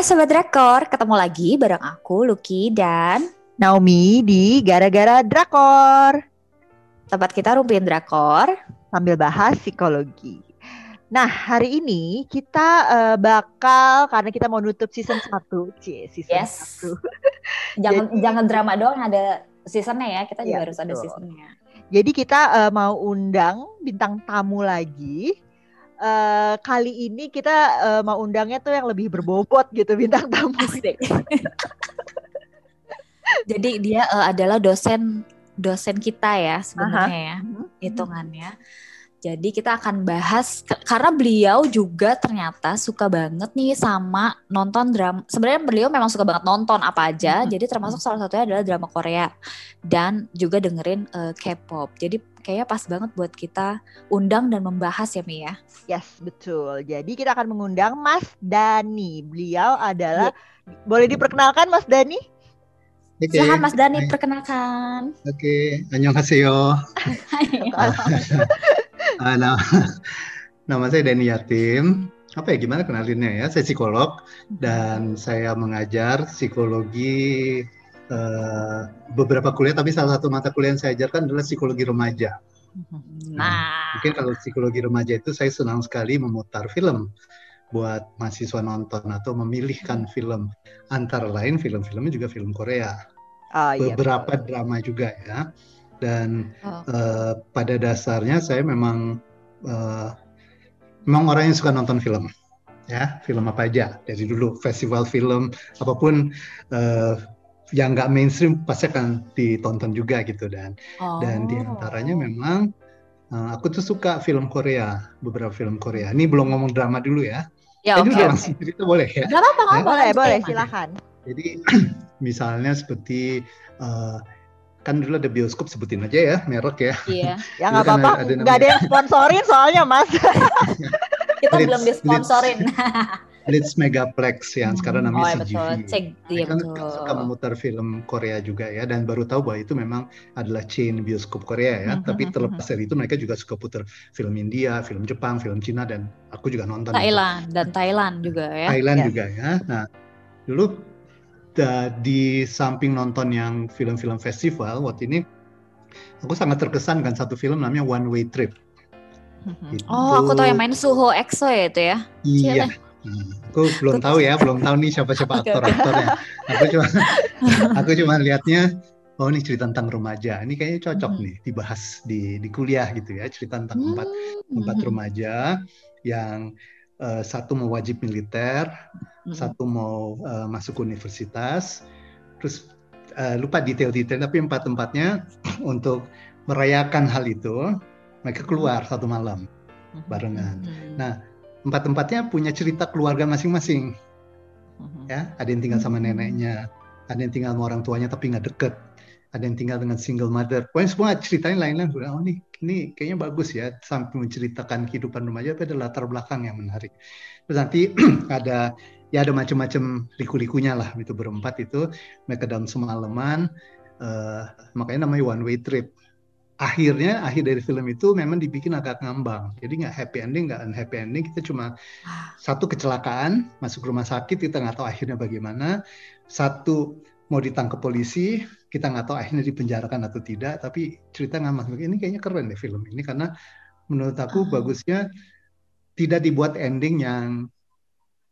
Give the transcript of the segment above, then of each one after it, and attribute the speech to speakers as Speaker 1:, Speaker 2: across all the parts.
Speaker 1: Hai Sobat Drakor, ketemu lagi bareng aku, Lucky dan
Speaker 2: Naomi di Gara-Gara Drakor.
Speaker 1: tempat kita rumpiin Drakor.
Speaker 2: Sambil bahas psikologi. Nah, hari ini kita eh, bakal, karena kita mau nutup season 1. Cie, season
Speaker 1: Yes.
Speaker 2: 1.
Speaker 1: Jangan
Speaker 2: Jadi-
Speaker 1: jangan drama doang ada seasonnya ya, kita juga
Speaker 2: Iya,
Speaker 1: harus ada seasonnya.
Speaker 2: Jadi kita eh, mau undang bintang tamu lagi. Eh, kali ini kita eh, mau undangnya tuh yang lebih berbobot gitu bintang tamu.
Speaker 1: Asik. Jadi dia eh, adalah dosen dosen kita ya sebenarnya ya,
Speaker 2: Mhm.
Speaker 1: hitungannya. Jadi kita akan bahas karena beliau juga ternyata suka banget nih sama nonton drama. Sebenarnya beliau memang suka banget nonton apa aja.
Speaker 2: Mhm.
Speaker 1: Jadi termasuk salah satunya adalah drama Korea dan juga dengerin eh, K-pop. Jadi kayaknya pas banget buat kita undang dan membahas ya Mi ya.
Speaker 2: Yes, betul. Jadi kita akan mengundang Mas Dani. Beliau adalah boleh diperkenalkan Mas Dani?
Speaker 3: Oke,
Speaker 1: Silahkan Mas Dani perkenalkan.
Speaker 3: Oke, annyeonghaseyo. Ah, nah, nama saya Dani Yatim. Apa ya, gimana kenalinnya ya? Saya psikolog dan saya mengajar psikologi eh, beberapa kuliah, tapi salah satu mata kuliah yang saya ajarkan adalah psikologi remaja.
Speaker 1: Nah,
Speaker 3: Mungkin kalau psikologi remaja itu saya senang sekali memutar film buat mahasiswa nonton atau memilihkan film antara lain film-filmnya juga film Korea.
Speaker 2: Oh iya.
Speaker 3: beberapa drama juga ya. Dan
Speaker 1: Oh.
Speaker 3: eh, pada dasarnya saya memang eh, memang orang yang suka nonton film, ya film apa aja dari dulu festival film apa pun eh, yang nggak mainstream pasti akan ditonton juga gitu dan dan
Speaker 1: Oh.
Speaker 3: di antaranya memang eh, aku tuh suka film Korea beberapa film Korea. Ini belum ngomong drama dulu ya.
Speaker 1: Ya
Speaker 3: Ini
Speaker 1: oke.
Speaker 3: udah
Speaker 1: oke.
Speaker 3: langsung cerita boleh ya.
Speaker 1: Apa-apa, nggak
Speaker 3: Ya.
Speaker 1: apa-apa,
Speaker 2: Boleh, boleh, silakan.
Speaker 3: Jadi misalnya seperti eh, kan dulu ada bioskop sebutin aja ya merek ya.
Speaker 1: Iya,
Speaker 2: Ya nggak
Speaker 3: kan
Speaker 2: apa-apa,
Speaker 3: ada
Speaker 2: nggak ada yang sponsorin soalnya Mas.
Speaker 1: kita
Speaker 3: Leeds-
Speaker 1: belum disponsorin.
Speaker 3: Leeds Megaplex yang sekarang
Speaker 1: Oh
Speaker 3: namanya
Speaker 1: ya betul,
Speaker 3: CGV.
Speaker 1: cek dia
Speaker 3: kan
Speaker 1: betul.
Speaker 3: suka memutar film Korea juga ya dan baru tahu bahwa itu memang adalah chain bioskop Korea ya.
Speaker 2: Mhm,
Speaker 3: Tapi
Speaker 2: mhm,
Speaker 3: terlepas dari itu mereka juga suka putar film India, film Jepang, film Cina dan aku juga nonton. itu.
Speaker 1: Thailand dan Thailand juga ya.
Speaker 3: Thailand
Speaker 2: Ya.
Speaker 3: juga ya. Nah, dulu da- di samping nonton yang film-film festival, waktu ini aku sangat terkesan kan satu film namanya One Way Trip. Itu-
Speaker 1: Oh, aku tahu yang main Suho EXO ya itu ya.
Speaker 3: Iya. Nah, aku belum tahu ya, belum tahu nih siapa-siapa aktor-aktornya. Aku cuma aku cuma lihatnya oh ini cerita tentang remaja. Ini kayaknya cocok
Speaker 1: Mhm.
Speaker 3: nih dibahas di di kuliah gitu ya, cerita tentang empat empat
Speaker 1: Hmm.
Speaker 3: remaja yang eh, satu mau wajib militer,
Speaker 1: Hmm.
Speaker 3: satu mau eh, masuk universitas, terus eh, lupa detail-detail tapi empat-empatnya untuk merayakan hal itu mereka keluar satu malam barengan.
Speaker 1: Hmm.
Speaker 3: Nah, empat-empatnya punya cerita keluarga masing-masing ya. Ada yang tinggal sama
Speaker 1: Hmm.
Speaker 3: neneknya, ada yang tinggal sama orang tuanya tapi nggak deket, ada yang tinggal dengan single mother. Pokoknya semua ceritanya lain-lain. Oh nih, ini kayaknya bagus ya sampai menceritakan kehidupan remaja tapi ada latar belakang yang menarik. Terus nanti ada ya ada macam-macam liku-likunya lah itu berempat itu. Mereka dalam semalaman eh, makanya namanya one way trip. Akhirnya akhir dari film itu memang dibikin agak ngambang. Jadi nggak happy ending nggak unhappy ending. Kita cuma
Speaker 1: Ah.
Speaker 3: satu kecelakaan masuk rumah sakit kita nggak tahu akhirnya bagaimana. Satu mau ditangkap polisi kita nggak tahu akhirnya dipenjarakan atau tidak tapi cerita nggak masuk ini kayaknya keren deh film ini karena menurut aku
Speaker 1: Ah.
Speaker 3: bagusnya tidak dibuat ending yang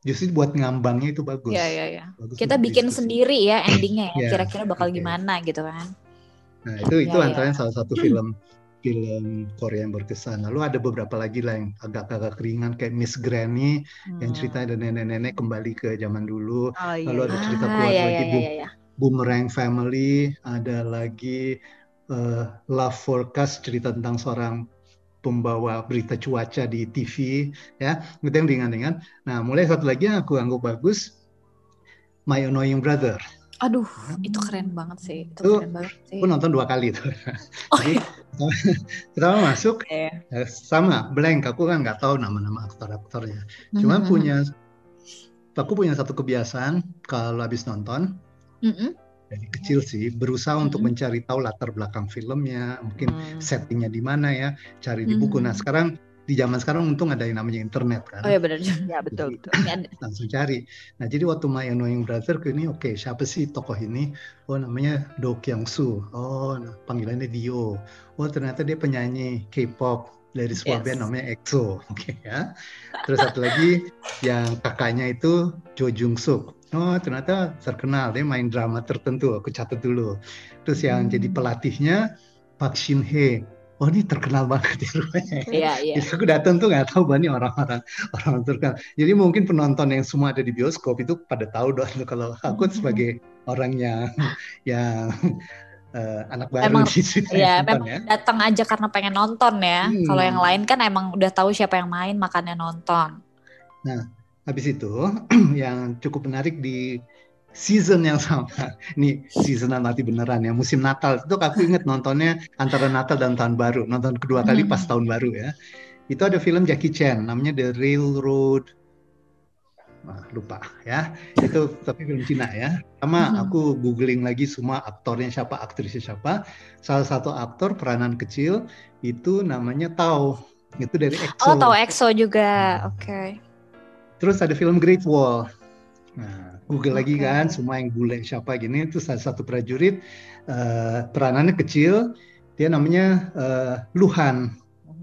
Speaker 3: justru buat ngambangnya itu bagus.
Speaker 1: Iya, iya, iya.
Speaker 3: Bagus
Speaker 1: Kita bikin
Speaker 3: diskusi.
Speaker 1: sendiri ya endingnya ya.
Speaker 3: Iya,
Speaker 1: Kira-kira bakal
Speaker 3: oke.
Speaker 1: gimana gitu kan.
Speaker 3: Nah itu itu
Speaker 1: Iya, iya.
Speaker 3: antara salah satu film film Korea yang berkesan. Lalu ada beberapa lagi lah yang agak-agak ringan kayak Miss Granny yang
Speaker 1: Hmm.
Speaker 3: ceritanya ada nenek-nenek kembali ke zaman dulu.
Speaker 2: Oh iya.
Speaker 3: Lalu ada
Speaker 2: iya.
Speaker 3: cerita
Speaker 1: Ah,
Speaker 3: keluarga
Speaker 1: iya,
Speaker 3: lagi
Speaker 1: iya,
Speaker 3: Bu-
Speaker 1: iya, iya.
Speaker 3: Boomerang Family, ada lagi eh, Love Forecast cerita tentang seorang pembawa berita cuaca di TV ya, itu yang ringan-ringan. Nah, mulai satu lagi yang aku anggap bagus My Annoying Brother.
Speaker 1: Aduh, itu keren banget sih. Itu
Speaker 3: Itu
Speaker 1: keren banget sih.
Speaker 3: Aku nonton dua kali tuh.
Speaker 1: Oh,
Speaker 3: Jadi, pertama masuk
Speaker 1: iya.
Speaker 3: eh, sama blank aku kan nggak tahu nama-nama aktor-aktornya. Cuma
Speaker 1: Mhm,
Speaker 3: punya aku punya satu kebiasaan kalau habis nonton
Speaker 1: mhm.
Speaker 3: dari kecil sih berusaha untuk
Speaker 1: Mhm.
Speaker 3: mencari tahu latar belakang filmnya, mungkin
Speaker 1: Hmm.
Speaker 3: settingnya di mana ya, cari di buku. Nah
Speaker 1: Mhm.
Speaker 3: sekarang di zaman sekarang untung ada yang namanya internet kan.
Speaker 1: Oh iya benar.
Speaker 2: Ya betul betul.
Speaker 3: langsung cari. Nah jadi waktu My Annoying Brother ke ini oke okay, siapa sih tokoh ini? Oh namanya Do Kyung Soo. Oh panggilannya Dio. Oh ternyata dia penyanyi K-pop dari sebuah yes. band namanya EXO. Oke okay, ya. Terus satu lagi yang kakaknya itu Jo Jung Suk. Oh ternyata terkenal dia main drama tertentu. Aku catat dulu. Terus yang hmm. jadi pelatihnya Park Shin Hye oh ini terkenal banget ya rumahnya. Iya, iya. Jadi aku datang tuh nggak tahu banyak orang-orang orang terkenal. Jadi mungkin penonton yang semua ada di bioskop itu pada tahu dong kalau aku sebagai orang yang yang uh, anak baru
Speaker 1: emang,
Speaker 3: di situ.
Speaker 1: Iya, memang ya. datang aja karena pengen nonton ya. Hmm. Kalau yang lain kan emang udah tahu siapa yang main makanya nonton.
Speaker 3: Nah, habis itu yang cukup menarik di season yang sama. Ini seasonan mati beneran ya, musim Natal. Itu aku inget nontonnya antara Natal dan Tahun Baru. Nonton kedua kali pas hmm. Tahun Baru ya. Itu ada film Jackie Chan, namanya The Railroad. Nah, lupa ya. Itu tapi film Cina ya. Sama hmm. aku googling lagi semua aktornya siapa, aktrisnya siapa. Salah satu aktor peranan kecil itu namanya Tao. Itu dari EXO.
Speaker 1: Oh, Tao EXO juga. Oke. Okay.
Speaker 3: Terus ada film Great Wall. Nah, Google okay. lagi kan semua yang bule siapa gini itu salah satu prajurit uh, peranannya kecil dia namanya uh, Luhan.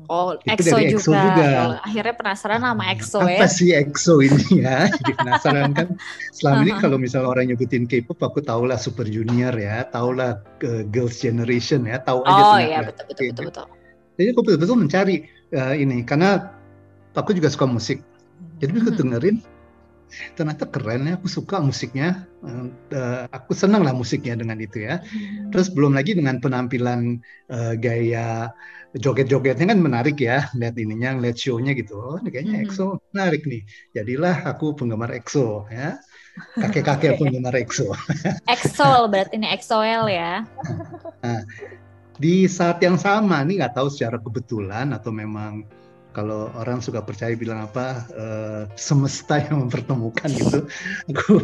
Speaker 1: Oh, itu EXO, dari EXO juga. juga. Oh, akhirnya penasaran sama EXO
Speaker 3: Apa ya. Apa sih EXO ini ya? Jadi penasaran kan. Selama ini kalau misalnya orang nyebutin K-pop, aku tahu lah Super Junior ya, tahu lah uh, Girls Generation ya, tahu aja.
Speaker 1: Oh iya betul betul betul betul.
Speaker 3: Jadi aku betul-betul mencari uh, ini karena aku juga suka musik. Jadi aku hmm. dengerin ternyata keren ya aku suka musiknya. Uh, aku senang lah musiknya dengan itu ya. Hmm. terus belum lagi dengan penampilan uh, gaya joget-jogetnya kan menarik ya. Lihat ininya lihat show-nya gitu. Oh ini kayaknya hmm. EXO menarik nih. Jadilah aku penggemar EXO ya. Kakek-kakek penggemar EXO.
Speaker 1: EXO berarti ini EXO-L ya.
Speaker 3: Nah, di saat yang sama nih nggak tahu secara kebetulan atau memang kalau orang suka percaya bilang apa uh, semesta yang mempertemukan gitu aku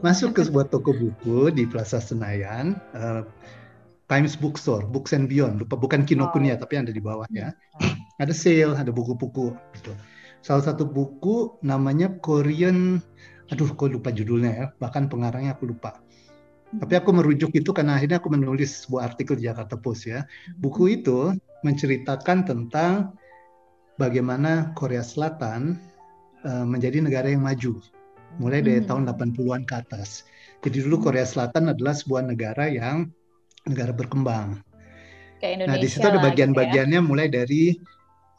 Speaker 3: masuk ke sebuah toko buku di Plaza Senayan uh, Times Bookstore Books and Beyond lupa bukan Kinokuniya oh. tapi ada di bawahnya hmm. ada sale ada buku-buku gitu salah satu buku namanya Korean aduh kok lupa judulnya ya bahkan pengarangnya aku lupa tapi aku merujuk itu karena akhirnya aku menulis sebuah artikel di Jakarta Post ya. Buku hmm. itu menceritakan tentang bagaimana Korea Selatan uh, menjadi negara yang maju mulai dari hmm. tahun 80-an ke atas. Jadi dulu Korea Selatan adalah sebuah negara yang negara berkembang. nah, di situ ada gitu ya. bagian-bagiannya ya. mulai dari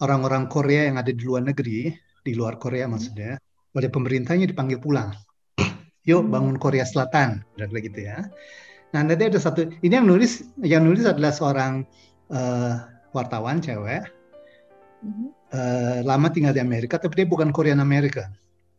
Speaker 3: orang-orang Korea yang ada di luar negeri, di luar Korea hmm. maksudnya, oleh pemerintahnya dipanggil pulang. Yuk hmm. bangun Korea Selatan, kira gitu ya. Nah, nanti ada satu, ini yang nulis, yang nulis adalah seorang uh, wartawan cewek. Hmm uh, lama tinggal di Amerika, tapi dia bukan Korean Amerika.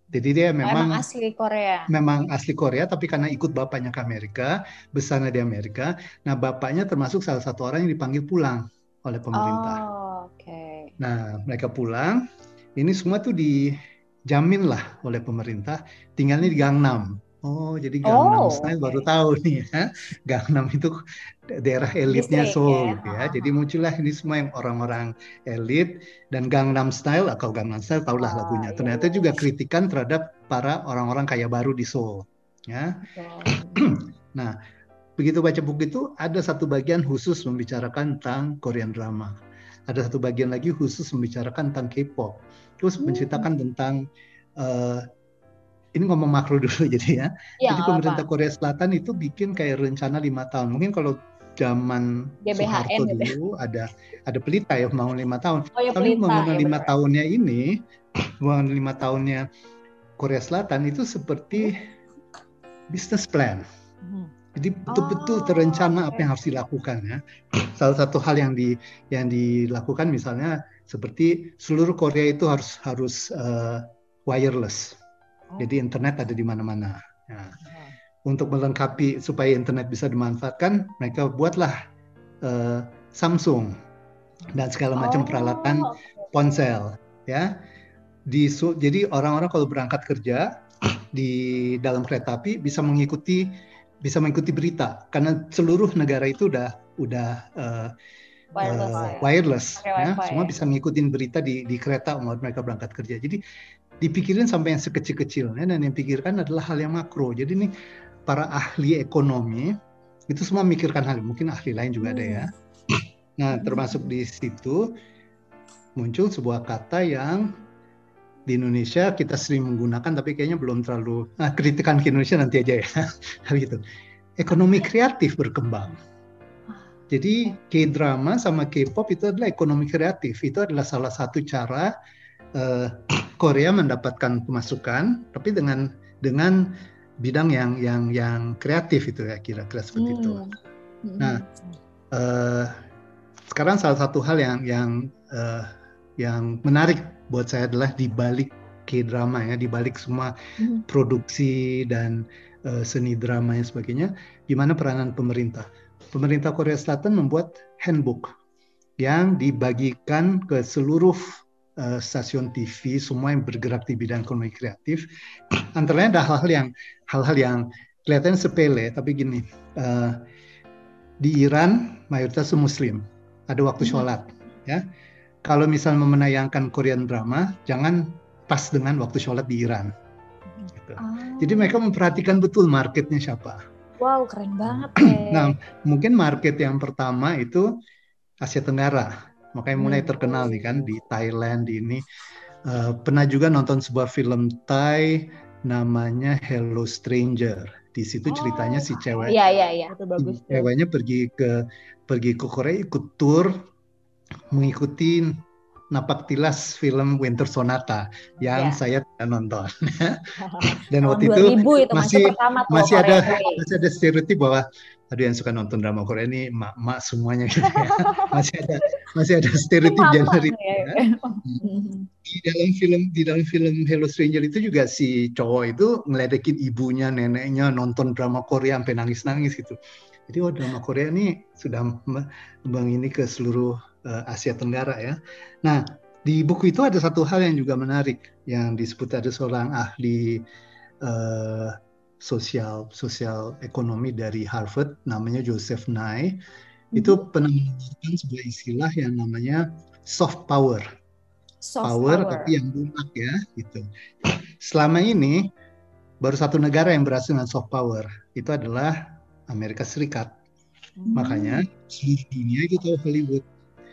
Speaker 3: Jadi dia memang,
Speaker 1: memang asli Korea.
Speaker 3: Memang asli Korea, tapi karena ikut bapaknya ke Amerika, besarnya di Amerika. Nah, bapaknya termasuk salah satu orang yang dipanggil pulang oleh pemerintah.
Speaker 1: Oh, oke. Okay.
Speaker 3: Nah, mereka pulang. Ini semua tuh dijamin lah oleh pemerintah. Tinggalnya di Gangnam. Oh, jadi Gangnam oh, Style okay. baru tahu nih ya. Gangnam itu daerah elitnya Seoul ya. gitu ya. Jadi muncullah ini semua yang orang-orang elit dan Gangnam Style atau Gangnam Style tahulah oh, lagunya. Ternyata iya. juga kritikan terhadap para orang-orang kaya baru di Seoul ya. Nah, begitu baca buku itu ada satu bagian khusus membicarakan tentang Korean drama. Ada satu bagian lagi khusus membicarakan tentang K-pop. Terus hmm. menceritakan tentang uh, ini ngomong makro dulu jadi ya. ya jadi pemerintah apa. Korea Selatan itu bikin kayak rencana lima tahun. Mungkin kalau zaman GBHN Soeharto gitu. dulu ada ada pelita ya mau lima tahun. Oh, ya, Tapi mau ya, lima tahunnya ini, mau lima tahunnya Korea Selatan itu seperti business plan. Hmm. Jadi betul-betul oh, terencana apa yang harus dilakukan ya. Salah satu hal yang di yang dilakukan misalnya seperti seluruh Korea itu harus harus uh, wireless. Jadi internet ada di mana-mana. Nah, untuk melengkapi supaya internet bisa dimanfaatkan, mereka buatlah uh, Samsung dan segala macam oh, peralatan ponsel, ya. Di, jadi orang-orang kalau berangkat kerja di dalam kereta api bisa mengikuti bisa mengikuti berita karena seluruh negara itu udah udah uh,
Speaker 1: Wireless,
Speaker 3: uh,
Speaker 1: ya.
Speaker 3: wireless ya semua
Speaker 1: ya.
Speaker 3: bisa ngikutin berita di di kereta waktu mereka berangkat kerja jadi dipikirin sampai yang sekecil-kecilnya dan yang pikirkan adalah hal yang makro. Jadi nih para ahli ekonomi itu semua mikirkan hal mungkin ahli lain juga ada ya. Nah termasuk di situ muncul sebuah kata yang di Indonesia kita sering menggunakan tapi kayaknya belum terlalu nah kritikan ke Indonesia nanti aja ya. Hal itu ekonomi kreatif berkembang. Jadi K-drama sama K-pop itu adalah ekonomi kreatif. Itu adalah salah satu cara uh, Korea mendapatkan pemasukan, tapi dengan dengan bidang yang yang yang kreatif itu ya kira-kira seperti itu.
Speaker 1: Hmm.
Speaker 3: Nah, uh, sekarang salah satu hal yang yang uh, yang menarik buat saya adalah di balik K-drama ya, di balik semua
Speaker 1: Hmm.
Speaker 3: produksi dan uh, seni drama dan sebagainya, di mana peranan pemerintah. Pemerintah Korea Selatan membuat handbook yang dibagikan ke seluruh uh, stasiun TV semua yang bergerak di bidang ekonomi kreatif. Antara lain ada hal-hal yang hal-hal yang kelihatannya sepele, tapi gini, uh, di Iran mayoritas Muslim, ada waktu
Speaker 1: Hmm.
Speaker 3: sholat, ya. Kalau misal menayangkan Korean drama, jangan pas dengan waktu sholat di Iran. Gitu.
Speaker 1: Ah.
Speaker 3: Jadi mereka memperhatikan betul marketnya siapa.
Speaker 1: Wow, keren banget deh.
Speaker 3: Nah, mungkin market yang pertama itu Asia Tenggara. Makanya mulai
Speaker 1: Hmm.
Speaker 3: terkenal nih kan di Thailand di ini. Eh, pernah juga nonton sebuah film Thai namanya Hello Stranger. Di situ ceritanya si cewek
Speaker 1: Iya, iya, iya.
Speaker 2: Itu bagus tuh.
Speaker 3: ceweknya pergi ke pergi ke Korea ikut tour mengikuti napak tilas film Winter Sonata yang
Speaker 1: Ya.
Speaker 3: saya tidak nonton. Dan waktu itu
Speaker 1: 2000 itu
Speaker 3: masih masih
Speaker 1: Korea
Speaker 3: ada
Speaker 1: Play.
Speaker 3: masih ada stereotip bahwa aduh yang suka nonton drama Korea ini mak-mak semuanya gitu ya. masih ada masih ada stereotip gender itu.
Speaker 1: ya.
Speaker 3: ya. Di dalam film di dalam film Hello Stranger itu juga si cowok itu ngeledekin ibunya, neneknya nonton drama Korea sampai nangis-nangis gitu. Jadi oh drama Korea ini sudah me- ini ke seluruh eh, Asia Tenggara ya. Nah, di buku itu ada satu hal yang juga menarik yang disebut ada seorang ahli eh, sosial sosial ekonomi dari Harvard namanya Joseph Nye itu pernah mengeluarkan sebuah istilah yang namanya soft power
Speaker 1: Soft
Speaker 3: power, tapi yang lunak ya gitu. Selama ini baru satu negara yang berhasil dengan soft power itu adalah Amerika Serikat.
Speaker 1: Hmm.
Speaker 3: Makanya seluruh dunia itu tahu Hollywood.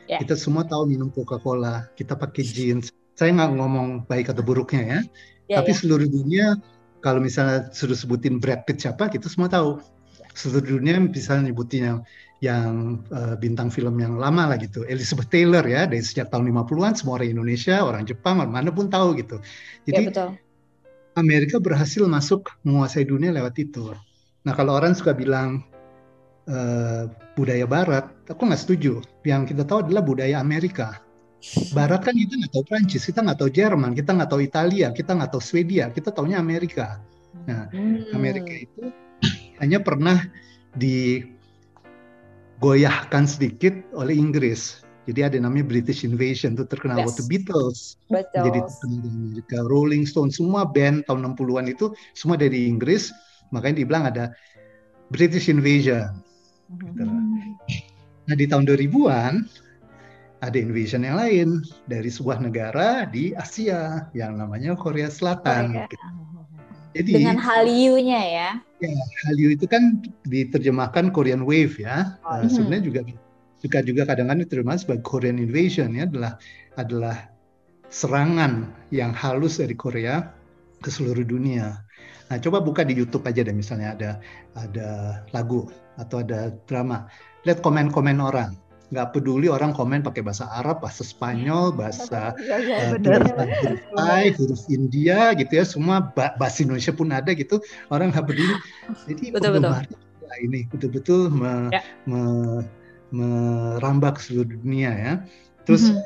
Speaker 1: Ya.
Speaker 3: Kita semua tahu minum Coca-Cola, kita pakai jeans. Saya nggak ngomong baik atau buruknya ya,
Speaker 1: Ya,
Speaker 3: tapi
Speaker 1: ya.
Speaker 3: seluruh dunia kalau misalnya suruh sebutin Brad Pitt siapa, kita semua tahu. Seluruh dunia bisa nyebutin yang yang eh, bintang film yang lama lah gitu. Elizabeth Taylor ya dari sejak tahun 50-an semua orang Indonesia, orang Jepang, orang mana pun tahu gitu.
Speaker 1: Ya,
Speaker 3: Jadi
Speaker 1: betul.
Speaker 3: Amerika berhasil masuk menguasai dunia lewat itu. Nah kalau orang suka bilang eh, budaya Barat, aku nggak setuju. Yang kita tahu adalah budaya Amerika. Barat kan kita nggak tahu Prancis, kita nggak tahu Jerman, kita nggak tahu Italia, kita nggak tahu Swedia, kita taunya Amerika. Nah
Speaker 1: Hmm.
Speaker 3: Amerika itu hanya pernah digoyahkan sedikit oleh Inggris. Jadi ada namanya British Invasion itu terkenal
Speaker 1: Yes.
Speaker 3: waktu Beatles
Speaker 1: Betul.
Speaker 3: jadi terkenal di Amerika. Rolling Stone semua band tahun 60-an itu semua dari Inggris, makanya dibilang ada British Invasion. Gitu.
Speaker 1: Hmm.
Speaker 3: Nah di tahun 2000-an ada invasion yang lain dari sebuah negara di Asia yang namanya Korea Selatan.
Speaker 1: Korea.
Speaker 3: gitu. Jadi
Speaker 1: Dengan Hallyu-nya ya.
Speaker 3: Hallyu itu kan diterjemahkan Korean Wave ya.
Speaker 2: Oh,
Speaker 1: iya.
Speaker 3: sebenarnya juga juga juga kadang-kadang diterjemahkan sebagai Korean Invasion ya adalah adalah serangan yang halus dari Korea ke seluruh dunia. Nah, coba buka di YouTube aja deh misalnya ada ada lagu atau ada drama. Lihat komen-komen orang. Nggak peduli orang komen pakai bahasa Arab, bahasa Spanyol, bahasa tulisan huruf Thai, huruf India gitu ya, semua ba- bahasa Indonesia pun ada gitu. Orang nggak peduli. Jadi
Speaker 1: Betul, betul.
Speaker 3: ini betul-betul me-
Speaker 1: Ya.
Speaker 3: me- merambah ke seluruh dunia ya. Terus
Speaker 1: Mhm.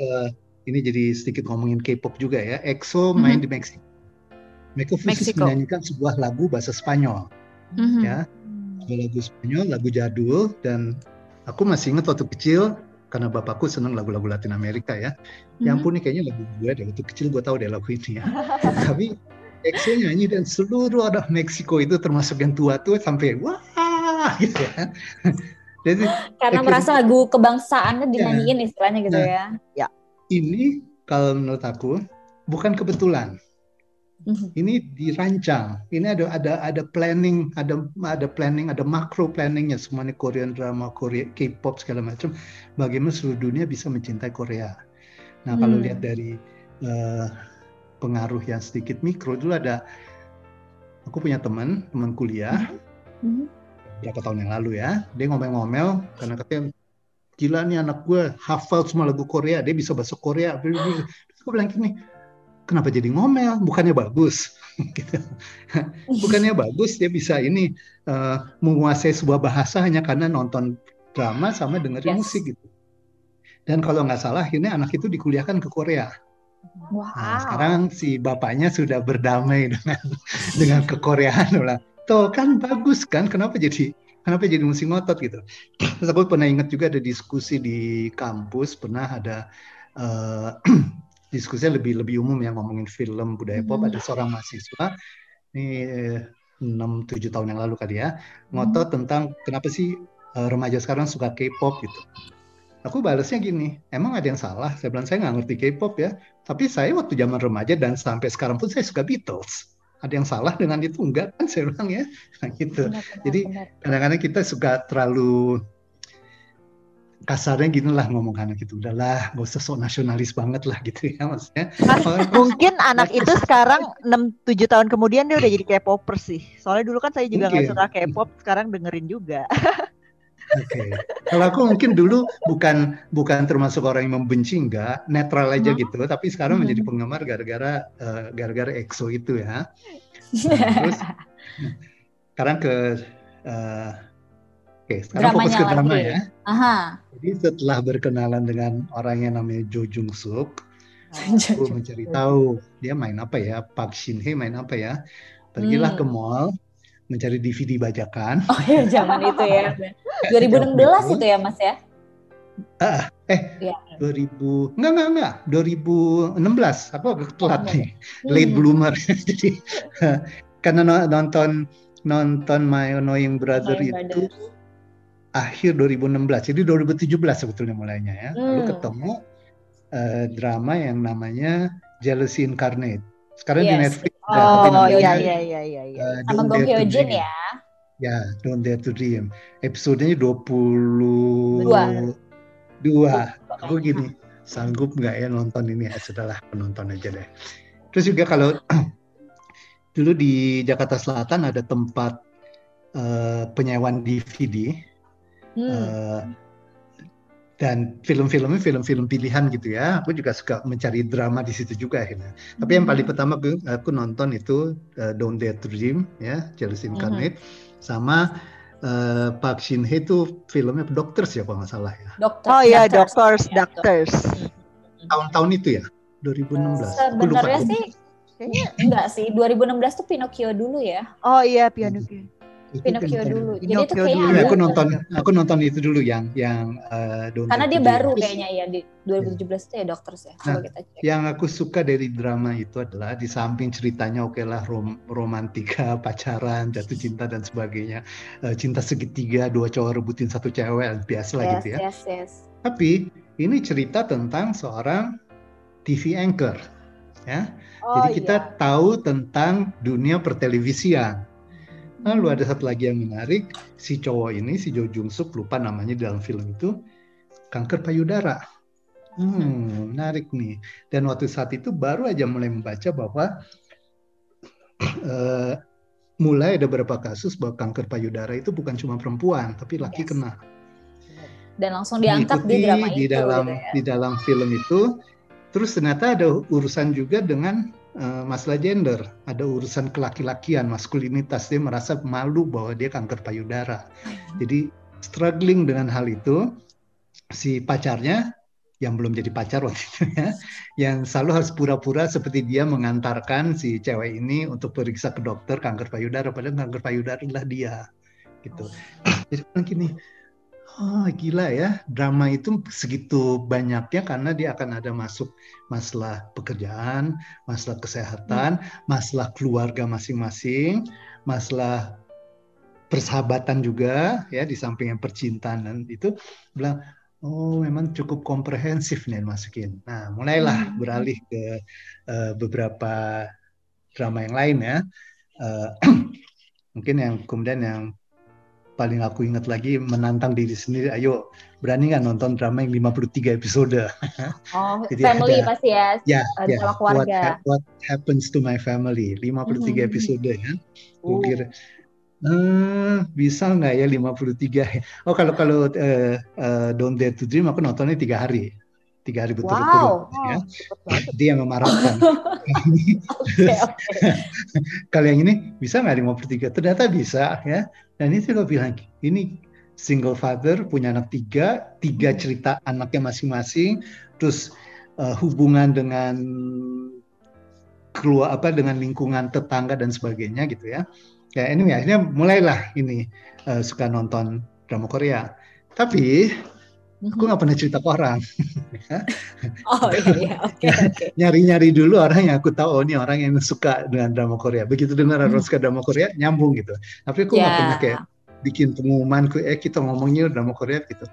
Speaker 3: eh, ini jadi sedikit ngomongin K-pop juga ya. EXO main
Speaker 1: Mhm.
Speaker 3: di Meksiko. Mereka khusus
Speaker 1: Meksiko.
Speaker 3: menyanyikan sebuah lagu bahasa Spanyol
Speaker 1: Mhm.
Speaker 3: ya. Sebuah lagu Spanyol, lagu jadul dan aku masih ingat waktu kecil karena bapakku senang lagu-lagu Latin Amerika ya. Ya
Speaker 1: Mhm.
Speaker 3: ampun nih kayaknya lagu gue dari waktu kecil gue tahu deh lagu ini ya. Tapi EXO nyanyi dan seluruh orang Meksiko itu termasuk yang tua-tua sampai wah gitu ya. Jadi
Speaker 1: Karena
Speaker 3: akhirnya-
Speaker 1: merasa lagu kebangsaannya
Speaker 3: Iya.
Speaker 1: dinyanyiin istilahnya gitu
Speaker 3: Nah.
Speaker 1: ya.
Speaker 3: ini kalau menurut aku bukan kebetulan.
Speaker 1: Mhm.
Speaker 3: Ini dirancang. Ini ada ada ada planning, ada ada planning, ada makro planningnya semuanya Korean drama, Korea, K-pop segala macam. Bagaimana seluruh dunia bisa mencintai Korea. Nah kalau
Speaker 1: Hmm.
Speaker 3: lihat dari eh, pengaruh yang sedikit mikro dulu ada aku punya teman teman kuliah
Speaker 1: Mhm.
Speaker 3: berapa tahun yang lalu ya dia ngomel-ngomel karena katanya gila nih anak gue hafal semua lagu Korea dia bisa bahasa Korea Terus gue bilang gini kenapa jadi ngomel bukannya bagus gitu bukannya bagus dia bisa ini eh, menguasai sebuah bahasa hanya karena nonton drama sama dengerin
Speaker 1: Yes.
Speaker 3: musik gitu dan kalau nggak salah ini anak itu dikuliahkan ke Korea
Speaker 1: Wow.
Speaker 3: Nah, sekarang si bapaknya sudah berdamai dengan dengan kekoreaan lah. Tuh kan bagus kan? Kenapa jadi kenapa jadi mesti ngotot gitu? Terus aku pernah ingat juga ada diskusi di kampus pernah ada eh, diskusinya lebih lebih umum yang ngomongin film budaya pop
Speaker 1: Mhm.
Speaker 3: ada seorang mahasiswa ini 6 7 tahun yang lalu kali ya ngotot tentang kenapa sih eh, remaja sekarang suka K-pop gitu. Aku balasnya gini, emang ada yang salah? Saya bilang saya nggak ngerti K-pop ya, tapi saya waktu zaman remaja dan sampai sekarang pun saya suka Beatles. Ada yang salah dengan itu enggak kan saya bilang ya, Nah, gitu.
Speaker 1: Benar, benar,
Speaker 3: Jadi. Kadang-kadang kita suka terlalu kasarnya gini lah ngomong anak gitu, udahlah nggak usah sok nasionalis banget lah gitu ya maksudnya.
Speaker 2: Mas, mungkin anak itu sekarang 6-7 tahun kemudian dia udah jadi K-popper sih. Soalnya dulu kan saya juga nggak suka K-pop, sekarang dengerin juga.
Speaker 3: Oke. Kalau aku mungkin dulu bukan bukan termasuk orang yang membenci enggak, netral aja
Speaker 1: Hmm.
Speaker 3: gitu, tapi sekarang
Speaker 1: Hmm.
Speaker 3: menjadi penggemar gara-gara eh, gara-gara EXO itu ya. Terus sekarang ke eh, oke, sekarang fokus
Speaker 1: Dramanya
Speaker 3: ke drama
Speaker 1: lagi.
Speaker 3: ya.
Speaker 1: Aha.
Speaker 3: Jadi setelah berkenalan dengan orang yang namanya Jo Jung Suk, aku mencari tahu dia main apa ya, Park Shin Hye main apa ya. Pergilah
Speaker 1: Hmm.
Speaker 3: ke mall mencari DVD bajakan.
Speaker 1: Oh ya zaman itu ya. 2016 itu ya Mas ya?
Speaker 3: Eh,
Speaker 1: Iya.
Speaker 3: 2000 enggak enggak enggak 2016 aku agak telat
Speaker 1: Oh,
Speaker 3: nih late
Speaker 1: Hmm.
Speaker 3: bloomer jadi karena no- nonton nonton My Annoying Brother
Speaker 1: My
Speaker 3: itu
Speaker 1: Brother.
Speaker 3: Akhir 2016 jadi 2017 sebetulnya mulainya ya lalu
Speaker 1: Hmm.
Speaker 3: ketemu eh, drama yang namanya Jealousy Incarnate sekarang di
Speaker 1: Yes.
Speaker 3: Netflix ada, tapi
Speaker 2: Oh
Speaker 3: namanya,
Speaker 2: iya iya iya iya iya.
Speaker 3: eh,
Speaker 1: Sama Gong Hyo Jin ya.
Speaker 3: Ya, Don't Dare to Dream. Episodenya 22.
Speaker 1: Dua.
Speaker 3: Dua. Aku gini, sanggup nggak ya nonton ini? Ya, sudahlah, penonton aja deh. Terus juga kalau dulu di Jakarta Selatan ada tempat eh, penyewaan DVD
Speaker 1: Hmm.
Speaker 3: eh, dan film-filmnya film-film pilihan gitu ya. Aku juga suka mencari drama di situ juga akhirnya. Tapi yang
Speaker 1: Hmm.
Speaker 3: paling pertama aku, aku nonton itu eh, Don't Dare to Dream ya, Jealousy Incarnate, sama eh, Park Shin Hye itu filmnya Doctors ya kalau nggak salah ya.
Speaker 1: Dokter.
Speaker 2: Oh iya,
Speaker 1: Doctors.
Speaker 2: doctors,
Speaker 1: Ya,
Speaker 2: doctors.
Speaker 3: Tahun-tahun itu ya, 2016. Aku lupa.
Speaker 1: Sebenarnya sih
Speaker 2: Kayaknya
Speaker 1: enggak sih. 2016 tuh Pinocchio dulu ya.
Speaker 2: Oh iya, piano.
Speaker 3: Itu
Speaker 1: Pinocchio dulu. Jadi itu
Speaker 2: Pinocchio
Speaker 1: kayaknya
Speaker 3: aku nonton, aku nonton itu dulu yang yang eh, Don't
Speaker 1: karena dia
Speaker 3: Dream.
Speaker 1: baru kayaknya ya di 2017 itu ya Doctors ya. Coba
Speaker 3: Nah,
Speaker 1: kita cek.
Speaker 3: Yang aku suka dari drama itu adalah di samping ceritanya oke lah rom romantika, pacaran, jatuh cinta dan sebagainya, eh, cinta segitiga, dua cowok rebutin satu cewek, biasa lah
Speaker 1: Yes,
Speaker 3: gitu ya.
Speaker 1: yes, yes.
Speaker 3: Tapi ini cerita tentang seorang TV anchor, ya.
Speaker 1: Oh,
Speaker 3: Jadi kita
Speaker 1: iya.
Speaker 3: tahu tentang dunia pertelevisian. Lalu ada satu lagi yang menarik, si cowok ini, si Jo Jung Suk, lupa namanya di dalam film itu, kanker payudara. Hmm, menarik nih. Dan waktu saat itu baru aja mulai membaca bahwa eh, mulai ada beberapa kasus bahwa kanker payudara itu bukan cuma perempuan, tapi laki
Speaker 1: Yes.
Speaker 3: kena.
Speaker 1: Dan langsung diangkat di
Speaker 3: Diikuti
Speaker 1: drama
Speaker 3: di
Speaker 1: itu
Speaker 3: dalam
Speaker 1: gitu ya.
Speaker 3: di dalam film itu. Terus ternyata ada urusan juga dengan eh, masalah gender, ada urusan kelaki-lakian, maskulinitas. Dia merasa malu bahwa dia kanker payudara. Jadi struggling dengan hal itu, si pacarnya yang belum jadi pacar waktu itu ya, yang selalu harus pura-pura seperti dia mengantarkan si cewek ini untuk periksa ke dokter kanker payudara, padahal kanker payudara adalah dia, gitu. Jadi kan gini, oh gila ya, drama itu segitu banyaknya karena dia akan ada masuk masalah pekerjaan, masalah kesehatan, masalah keluarga masing-masing, masalah persahabatan juga ya di samping yang percintaan dan itu bilang oh memang cukup komprehensif nih masukin. Nah mulailah hmm. beralih ke uh, beberapa drama yang lain ya. Uh, mungkin yang kemudian yang paling aku ingat lagi menantang diri sendiri ayo berani nggak nonton drama yang 53 episode?
Speaker 1: Oh Jadi family ada, pasti ya
Speaker 3: ya, uh, ya. keluarga. What, what happens to my family? 53 mm-hmm. episode ya. Uh. Uh, bisa nggak ya 53 oh kalau kalau uh, uh, Don't Dare to Dream aku nontonnya tiga hari tiga hari berturut-turut wow. ya. Dia yang memarahkan. okay, okay. Kalau yang ini bisa nggak tiga? Ternyata bisa ya. Dan itu lo bilang ini single father punya anak tiga, tiga hmm. cerita anaknya masing-masing, terus uh, hubungan dengan keluar apa dengan lingkungan tetangga dan sebagainya gitu ya. Ya ini akhirnya mulailah ini uh, suka nonton drama Korea. Tapi aku nggak pernah cerita ke orang.
Speaker 1: oh iya, oke oke.
Speaker 3: Nyari-nyari dulu orang yang aku tahu oh ini orang yang suka dengan drama Korea. Begitu dengar orang hmm. suka drama Korea nyambung gitu. Tapi aku nggak yeah. pernah kayak bikin pengumuman eh kita ngomongnya drama Korea gitu.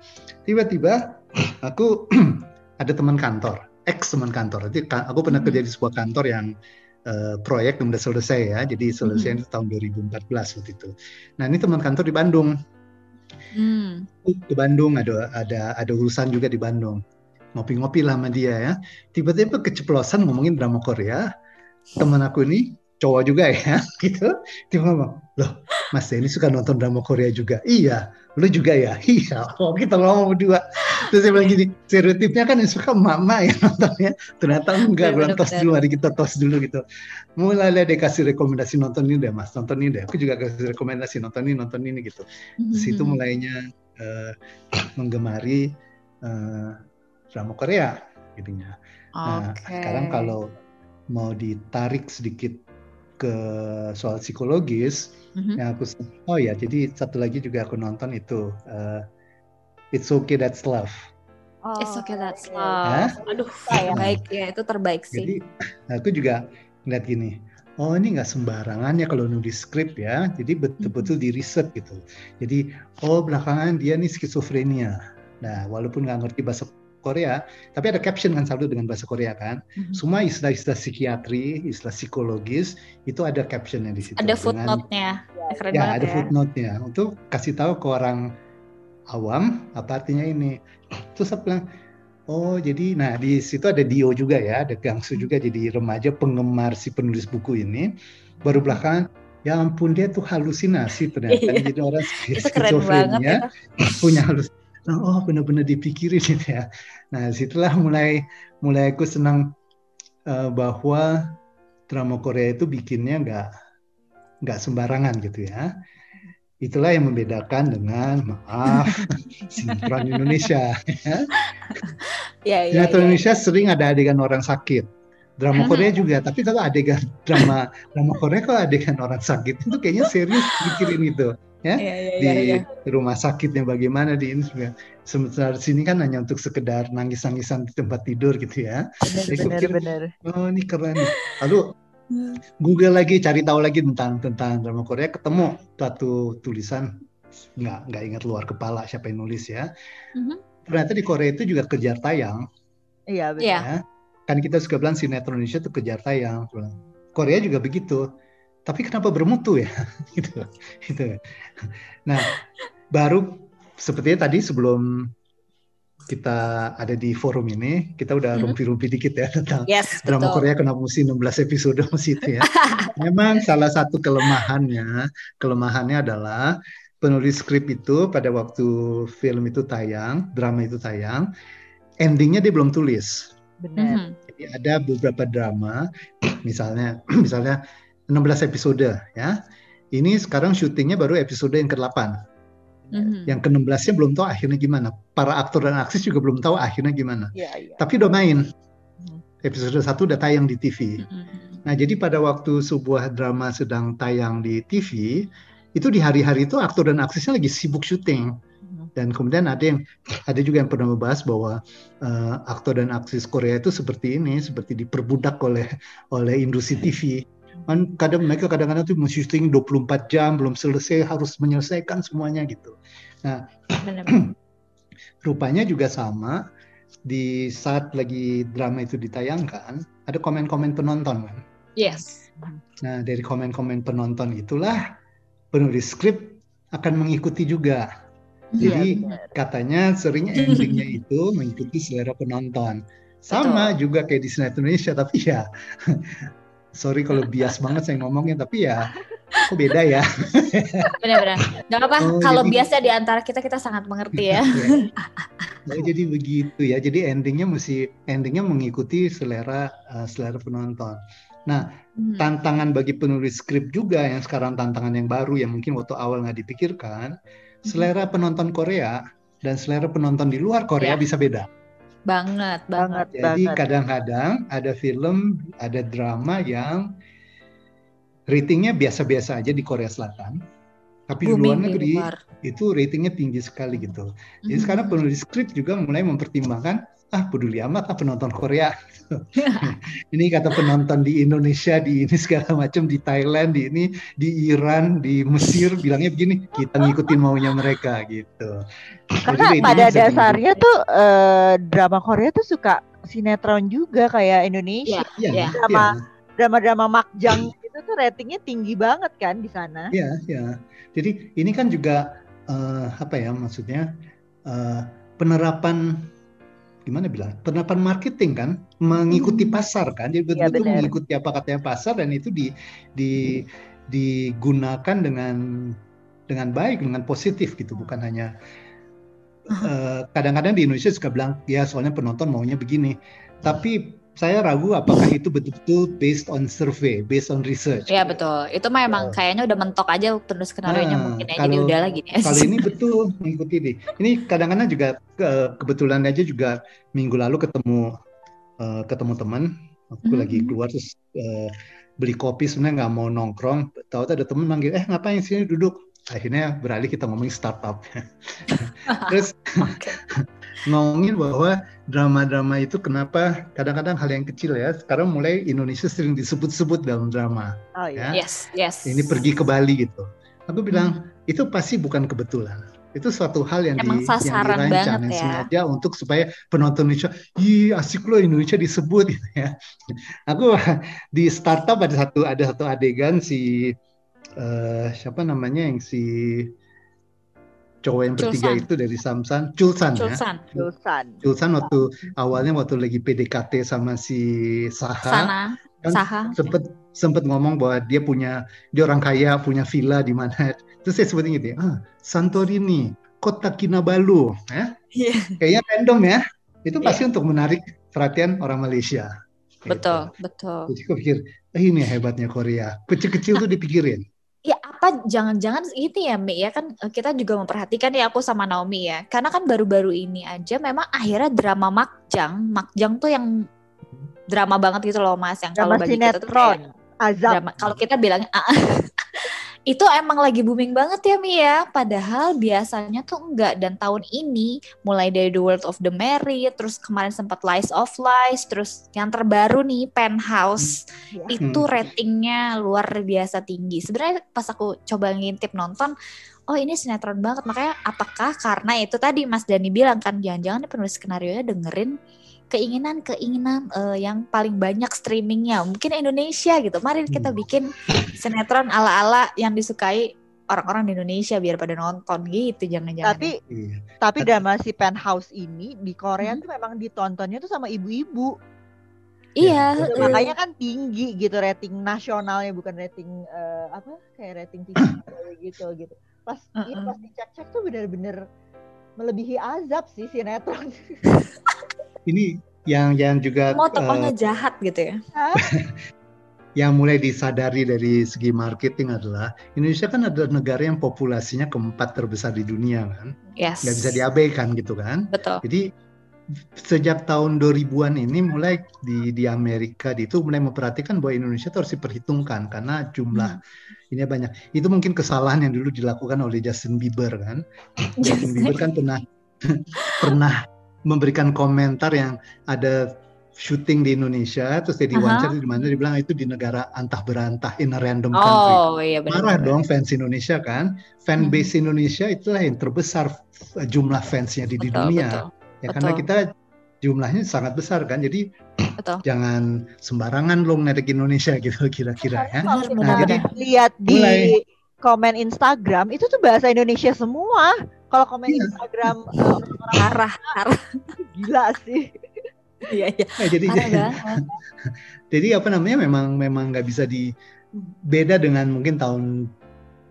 Speaker 3: Tiba-tiba aku ada teman kantor, ex teman kantor. Jadi aku pernah kerja di sebuah kantor yang uh, proyek yang udah selesai ya. Jadi selesai hmm. tahun 2014 waktu itu. Nah ini teman kantor di Bandung Hmm. Ke Bandung ada ada ada urusan juga di Bandung. Ngopi-ngopi lah sama dia ya. Tiba-tiba keceplosan ngomongin drama Korea. Teman aku ini cowok juga ya gitu. Tiba ngomong, loh Mas Denny suka nonton drama Korea juga. Iya, lu juga ya. Iya, oh kita ngomong berdua. Terus saya bilang gini, stereotipnya kan yang suka mama ya nontonnya. Ternyata enggak, gue tos dulu, mari kita tos dulu gitu. Mulai dia kasih rekomendasi nonton ini deh mas, nonton ini deh. Aku juga kasih rekomendasi nonton ini, nonton ini gitu. Mm-hmm. Situ mulainya uh, menggemari uh, drama Korea gitunya. Nah, sekarang kalau mau ditarik sedikit ke soal psikologis, mm-hmm. yang aku oh ya jadi satu lagi juga aku nonton itu uh, It's Okay That's Love.
Speaker 1: Oh, It's Okay That's Love. Aduh, ya. baik ya itu terbaik sih.
Speaker 3: Jadi aku juga ngeliat gini, oh ini nggak sembarangan ya kalau nulis skrip ya, jadi betul-betul mm-hmm. di riset gitu. Jadi oh belakangan dia nih skizofrenia. Nah walaupun nggak ngerti bahasa Korea, tapi ada caption kan selalu dengan bahasa Korea kan. Mm-hmm. Semua istilah-istilah psikiatri, istilah psikologis itu ada captionnya di situ.
Speaker 1: Ada footnote-nya.
Speaker 3: Keren ya, ada ya. footnote-nya untuk kasih tahu ke orang awam apa artinya ini. Terus saya bilang, oh jadi, nah di situ ada Dio juga ya, ada Gangsu juga jadi remaja penggemar si penulis buku ini. Baru belakangan, ya ampun dia tuh halusinasi ternyata. Iya. Jadi orang skizofrenia punya halusinasi oh benar-benar dipikirin gitu ya. Nah situlah mulai mulai aku senang uh, bahwa drama Korea itu bikinnya nggak nggak sembarangan gitu ya. Itulah yang membedakan dengan maaf sinetron Indonesia. ya, ya, sinetron ya. Indonesia sering ada adegan orang sakit. Drama Korea juga, tapi kalau adegan drama drama Korea kalau adegan orang sakit itu kayaknya serius pikirin itu ya, ya, ya di ya, ya. rumah sakitnya bagaimana di ini sementara sini kan hanya untuk sekedar nangis-nangisan di tempat tidur gitu ya.
Speaker 2: Benar, benar, benar.
Speaker 3: Oh ini keren. Lalu hmm. Google lagi cari tahu lagi tentang tentang drama Korea ketemu satu tulisan nggak nggak ingat luar kepala siapa yang nulis ya. Mm-hmm. Ternyata di Korea itu juga kejar tayang.
Speaker 2: Iya benar. Ya.
Speaker 3: Kan kita suka bilang sinetron Indonesia itu kejar tayang. Korea juga begitu tapi kenapa bermutu ya? Gitu. Gitu. Nah baru sepertinya tadi sebelum kita ada di forum ini kita udah hmm. rumpi-rumpi dikit ya tentang yes, drama betul. Korea kenapa mesti 16 episode masih itu ya. Memang salah satu kelemahannya kelemahannya adalah penulis skrip itu pada waktu film itu tayang drama itu tayang endingnya dia belum tulis.
Speaker 2: Benar.
Speaker 3: Jadi ada beberapa drama misalnya misalnya 16 episode ya. Ini sekarang syutingnya baru episode yang ke-8. Mm-hmm. Yang ke-16-nya belum tahu akhirnya gimana. Para aktor dan aktris juga belum tahu akhirnya gimana. Yeah, yeah. Tapi udah main. Mm-hmm. Episode 1 udah tayang di TV. Mm-hmm. Nah, jadi pada waktu sebuah drama sedang tayang di TV, itu di hari-hari itu aktor dan aktrisnya lagi sibuk syuting. Mm-hmm. Dan kemudian ada yang ada juga yang pernah membahas bahwa uh, aktor dan aktris Korea itu seperti ini, seperti diperbudak oleh oleh industri TV kan kadang mereka kadang-kadang tuh syuting 24 jam belum selesai harus menyelesaikan semuanya gitu. Nah, rupanya juga sama di saat lagi drama itu ditayangkan ada komen-komen penonton kan.
Speaker 1: Yes.
Speaker 3: Nah, dari komen-komen penonton itulah penulis skrip akan mengikuti juga. Iya, Jadi ya, katanya seringnya endingnya itu mengikuti selera penonton. Sama Betul. juga kayak di sinetron Indonesia, tapi ya sorry kalau bias banget saya ngomongnya, tapi ya kok beda ya.
Speaker 1: Benar-benar. Gak apa, oh, kalau jadi, biasa di antara kita kita sangat mengerti ya.
Speaker 3: nah, jadi begitu ya. Jadi endingnya mesti endingnya mengikuti selera uh, selera penonton. Nah, hmm. tantangan bagi penulis skrip juga yang sekarang tantangan yang baru yang mungkin waktu awal nggak dipikirkan, hmm. selera penonton Korea dan selera penonton di luar Korea ya. bisa beda.
Speaker 1: Banget, banget.
Speaker 3: Jadi kadang-kadang ada film, ada drama yang ratingnya biasa-biasa aja di Korea Selatan, tapi Booming di luar negeri luar. itu ratingnya tinggi sekali gitu. Jadi mm-hmm. sekarang penulis skrip juga mulai mempertimbangkan ah peduli amat ah penonton Korea. ini kata penonton di Indonesia, di ini segala macam, di Thailand, di ini, di Iran, di Mesir bilangnya begini, kita ngikutin maunya mereka gitu.
Speaker 2: Karena Jadi, pada dasarnya tuh uh, drama Korea tuh suka sinetron juga kayak Indonesia.
Speaker 1: Iya, yeah,
Speaker 2: drama yeah. drama-drama makjang itu tuh ratingnya tinggi banget kan di sana.
Speaker 3: Iya, iya. Jadi ini kan juga uh, apa ya maksudnya uh, penerapan gimana bilang penerapan marketing kan mengikuti hmm. pasar kan jadi iya, betul-betul ya, mengikuti apa katanya pasar dan itu di, di digunakan dengan dengan baik dengan positif gitu bukan hanya eh, kadang-kadang uh, di Indonesia suka bilang ya soalnya penonton maunya begini. Tapi saya ragu apakah itu betul-betul based on survey, based on research.
Speaker 1: Iya betul. Itu memang uh, kayaknya udah mentok aja terus skenario nya nah, mungkin ya. Kalau, jadi udah lagi nih.
Speaker 3: Kalau ini betul mengikuti ini. Ini kadang-kadang juga ke, kebetulan aja juga minggu lalu ketemu uh, ketemu teman. Aku mm -hmm. lagi keluar terus uh, beli kopi sebenarnya nggak mau nongkrong. Tahu ada teman manggil, eh ngapain sini duduk? Akhirnya beralih kita ngomongin startup. terus ngomongin bahwa drama-drama itu kenapa kadang-kadang hal yang kecil ya sekarang mulai Indonesia sering disebut-sebut dalam drama
Speaker 1: oh, iya. ya yes yes
Speaker 3: ini pergi ke Bali gitu aku bilang hmm. itu pasti bukan kebetulan itu suatu hal yang,
Speaker 1: Emang di, yang dirancang
Speaker 3: yang ya. sengaja untuk supaya penonton Indonesia ih asik loh Indonesia disebut gitu ya aku di startup ada satu ada satu adegan si uh, siapa namanya yang si cowok yang bertiga Chulsan. itu dari Samsan, Chulsan,
Speaker 1: Chulsan.
Speaker 3: ya. Chulsan. Chulsan waktu awalnya waktu lagi PDKT sama si Saha.
Speaker 1: Sana.
Speaker 3: Kan Saha. sempet sempet ngomong bahwa dia punya dia orang kaya punya villa di mana. Terus saya sebutin gitu ya, ah, Santorini, kota Kinabalu, ya. Yeah. Kayaknya random ya. Itu pasti yeah. untuk menarik perhatian orang Malaysia.
Speaker 1: Betul, gitu. betul.
Speaker 3: Jadi aku pikir, eh, ini hebatnya Korea. Kecil-kecil tuh dipikirin
Speaker 1: ya apa jangan-jangan itu ya Mi ya kan eh, kita juga memperhatikan ya aku sama Naomi ya. Karena kan baru-baru ini aja memang akhirnya drama Makjang Makjang tuh yang drama banget gitu loh Mas yang
Speaker 2: kalau bagi kita tuh kayak azab. drama,
Speaker 1: kalau kita bilang itu emang lagi booming banget ya Mia. Ya. Padahal biasanya tuh enggak. Dan tahun ini mulai dari The World of the Married, terus kemarin sempat Lies of Lies, terus yang terbaru nih Penthouse. Hmm. Itu hmm. ratingnya luar biasa tinggi. Sebenarnya pas aku coba ngintip nonton, oh ini sinetron banget. Makanya apakah karena itu tadi Mas Dani bilang kan jangan-jangan penulis skenario nya dengerin keinginan-keinginan uh, yang paling banyak streamingnya mungkin Indonesia gitu mari kita hmm. bikin sinetron ala-ala yang disukai orang-orang di Indonesia biar pada nonton gitu jangan-jangan
Speaker 2: tapi iya. tapi drama si penthouse ini di Korea hmm. tuh memang ditontonnya tuh sama ibu-ibu
Speaker 1: Iya,
Speaker 2: ya, uh, makanya kan tinggi gitu rating nasionalnya bukan rating uh, apa kayak rating TV gitu gitu. Pas uh -uh. ini pas dicek-cek tuh bener-bener melebihi azab sih sinetron.
Speaker 3: ini yang yang juga
Speaker 1: mau tokohnya uh, jahat gitu ya
Speaker 3: yang mulai disadari dari segi marketing adalah Indonesia kan adalah negara yang populasinya keempat terbesar di dunia kan
Speaker 1: yes.
Speaker 3: nggak bisa diabaikan gitu kan
Speaker 1: betul
Speaker 3: jadi sejak tahun 2000-an ini mulai di di Amerika di itu mulai memperhatikan bahwa Indonesia harus diperhitungkan karena jumlah hmm. ini banyak. Itu mungkin kesalahan yang dulu dilakukan oleh Justin Bieber kan. Justin Bieber kan pernah pernah memberikan komentar yang ada syuting di Indonesia, terus dia diwawancara di mana dia bilang itu di negara antah berantah in a random
Speaker 1: Oh
Speaker 3: country.
Speaker 1: iya benar.
Speaker 3: Marah dong fans Indonesia kan, fan
Speaker 1: Hmm.
Speaker 3: base Indonesia itulah yang terbesar f- jumlah fansnya di, di
Speaker 1: Betul,
Speaker 3: dunia.
Speaker 1: betul,
Speaker 3: Ya karena
Speaker 1: betul.
Speaker 3: kita jumlahnya sangat besar kan, jadi
Speaker 1: betul.
Speaker 3: jangan sembarangan lo ngedek Indonesia gitu kira-kira ya.
Speaker 1: Benar,
Speaker 3: Nah, jadi
Speaker 2: lihat di
Speaker 3: mulai-
Speaker 2: komen Instagram itu tuh bahasa Indonesia semua. Kalau komen
Speaker 3: Iya.
Speaker 2: Instagram orang-orang
Speaker 1: Parah, parah.
Speaker 2: gila sih.
Speaker 1: Iya, iya.
Speaker 3: nah, jadi
Speaker 1: banget.
Speaker 3: jadi apa namanya memang memang nggak bisa di beda dengan mungkin tahun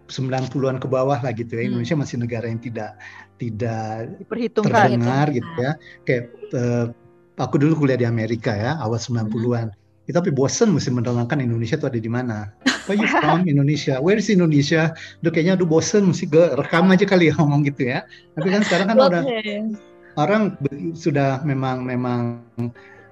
Speaker 3: 90-an ke bawah lah gitu ya.
Speaker 1: Hmm.
Speaker 3: Indonesia masih negara yang tidak tidak
Speaker 2: Diperhitungkan.
Speaker 3: terdengar gitu ya. Kayak eh, aku dulu kuliah di Amerika ya, awal 90-an. Ya, tapi bosen mesti menerangkan Indonesia itu ada di mana. Where you from Indonesia? Where is Indonesia? Udah kayaknya aduh bosen mesti ge- rekam aja kali ya ngomong gitu ya. Tapi kan sekarang kan udah orang sudah memang memang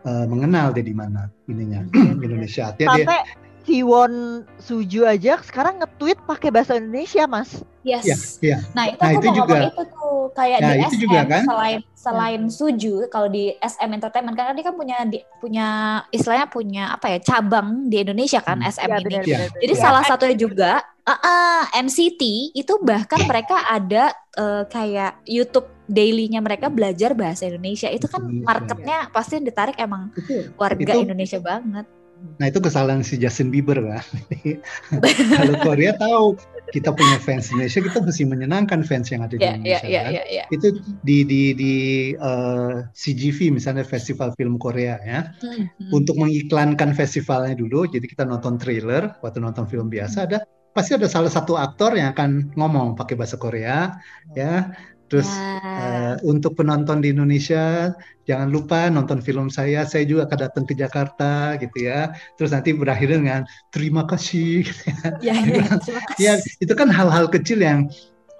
Speaker 3: eh, mengenal dia di mana ininya
Speaker 1: Hmm.
Speaker 3: Indonesia. Dia
Speaker 2: Sampai Siwon Suju aja sekarang nge-tweet pakai bahasa Indonesia, Mas.
Speaker 1: Yes.
Speaker 3: ya ya
Speaker 1: Nah itu
Speaker 3: Nah,
Speaker 1: aku
Speaker 3: itu
Speaker 1: mau
Speaker 3: juga.
Speaker 1: ngomong itu tuh kayak
Speaker 3: Nah,
Speaker 1: di
Speaker 3: itu
Speaker 1: SM
Speaker 3: juga kan.
Speaker 1: selain selain Suju kalau di SM Entertainment karena dia kan punya di, punya istilahnya punya apa ya cabang di Indonesia kan
Speaker 3: Hmm.
Speaker 1: SM
Speaker 2: Iya,
Speaker 1: ini.
Speaker 2: benar,
Speaker 3: Iya.
Speaker 2: benar,
Speaker 1: Jadi
Speaker 3: Iya.
Speaker 1: salah satunya juga uh, uh, NCT itu bahkan mereka ada uh, kayak YouTube daily-nya mereka belajar bahasa Indonesia. Itu kan
Speaker 3: Indonesia.
Speaker 1: marketnya pasti yang ditarik emang
Speaker 3: itu
Speaker 1: warga
Speaker 3: Itu-
Speaker 1: Indonesia banget.
Speaker 3: Nah itu kesalahan si Justin Bieber kan. Kalau Korea tahu kita punya fans Indonesia, kita mesti menyenangkan fans yang ada di
Speaker 1: Ya, ya,
Speaker 3: Indonesia.
Speaker 1: ya,
Speaker 3: kan.
Speaker 1: ya, ya.
Speaker 3: Itu di di di eh, CGV misalnya Festival Film Korea ya.
Speaker 1: Hmm, hmm.
Speaker 3: Untuk mengiklankan festivalnya dulu, jadi kita nonton trailer waktu nonton film biasa ada pasti ada salah satu aktor yang akan ngomong pakai bahasa Korea ya. Terus
Speaker 1: Ya.
Speaker 3: Eh, untuk penonton di Indonesia, jangan lupa nonton film saya. Saya juga akan datang ke Jakarta, gitu ya. Terus nanti berakhir dengan terima kasih. gitu ya.
Speaker 1: ya, ya, terima kasih.
Speaker 3: Ya, itu kan hal-hal kecil yang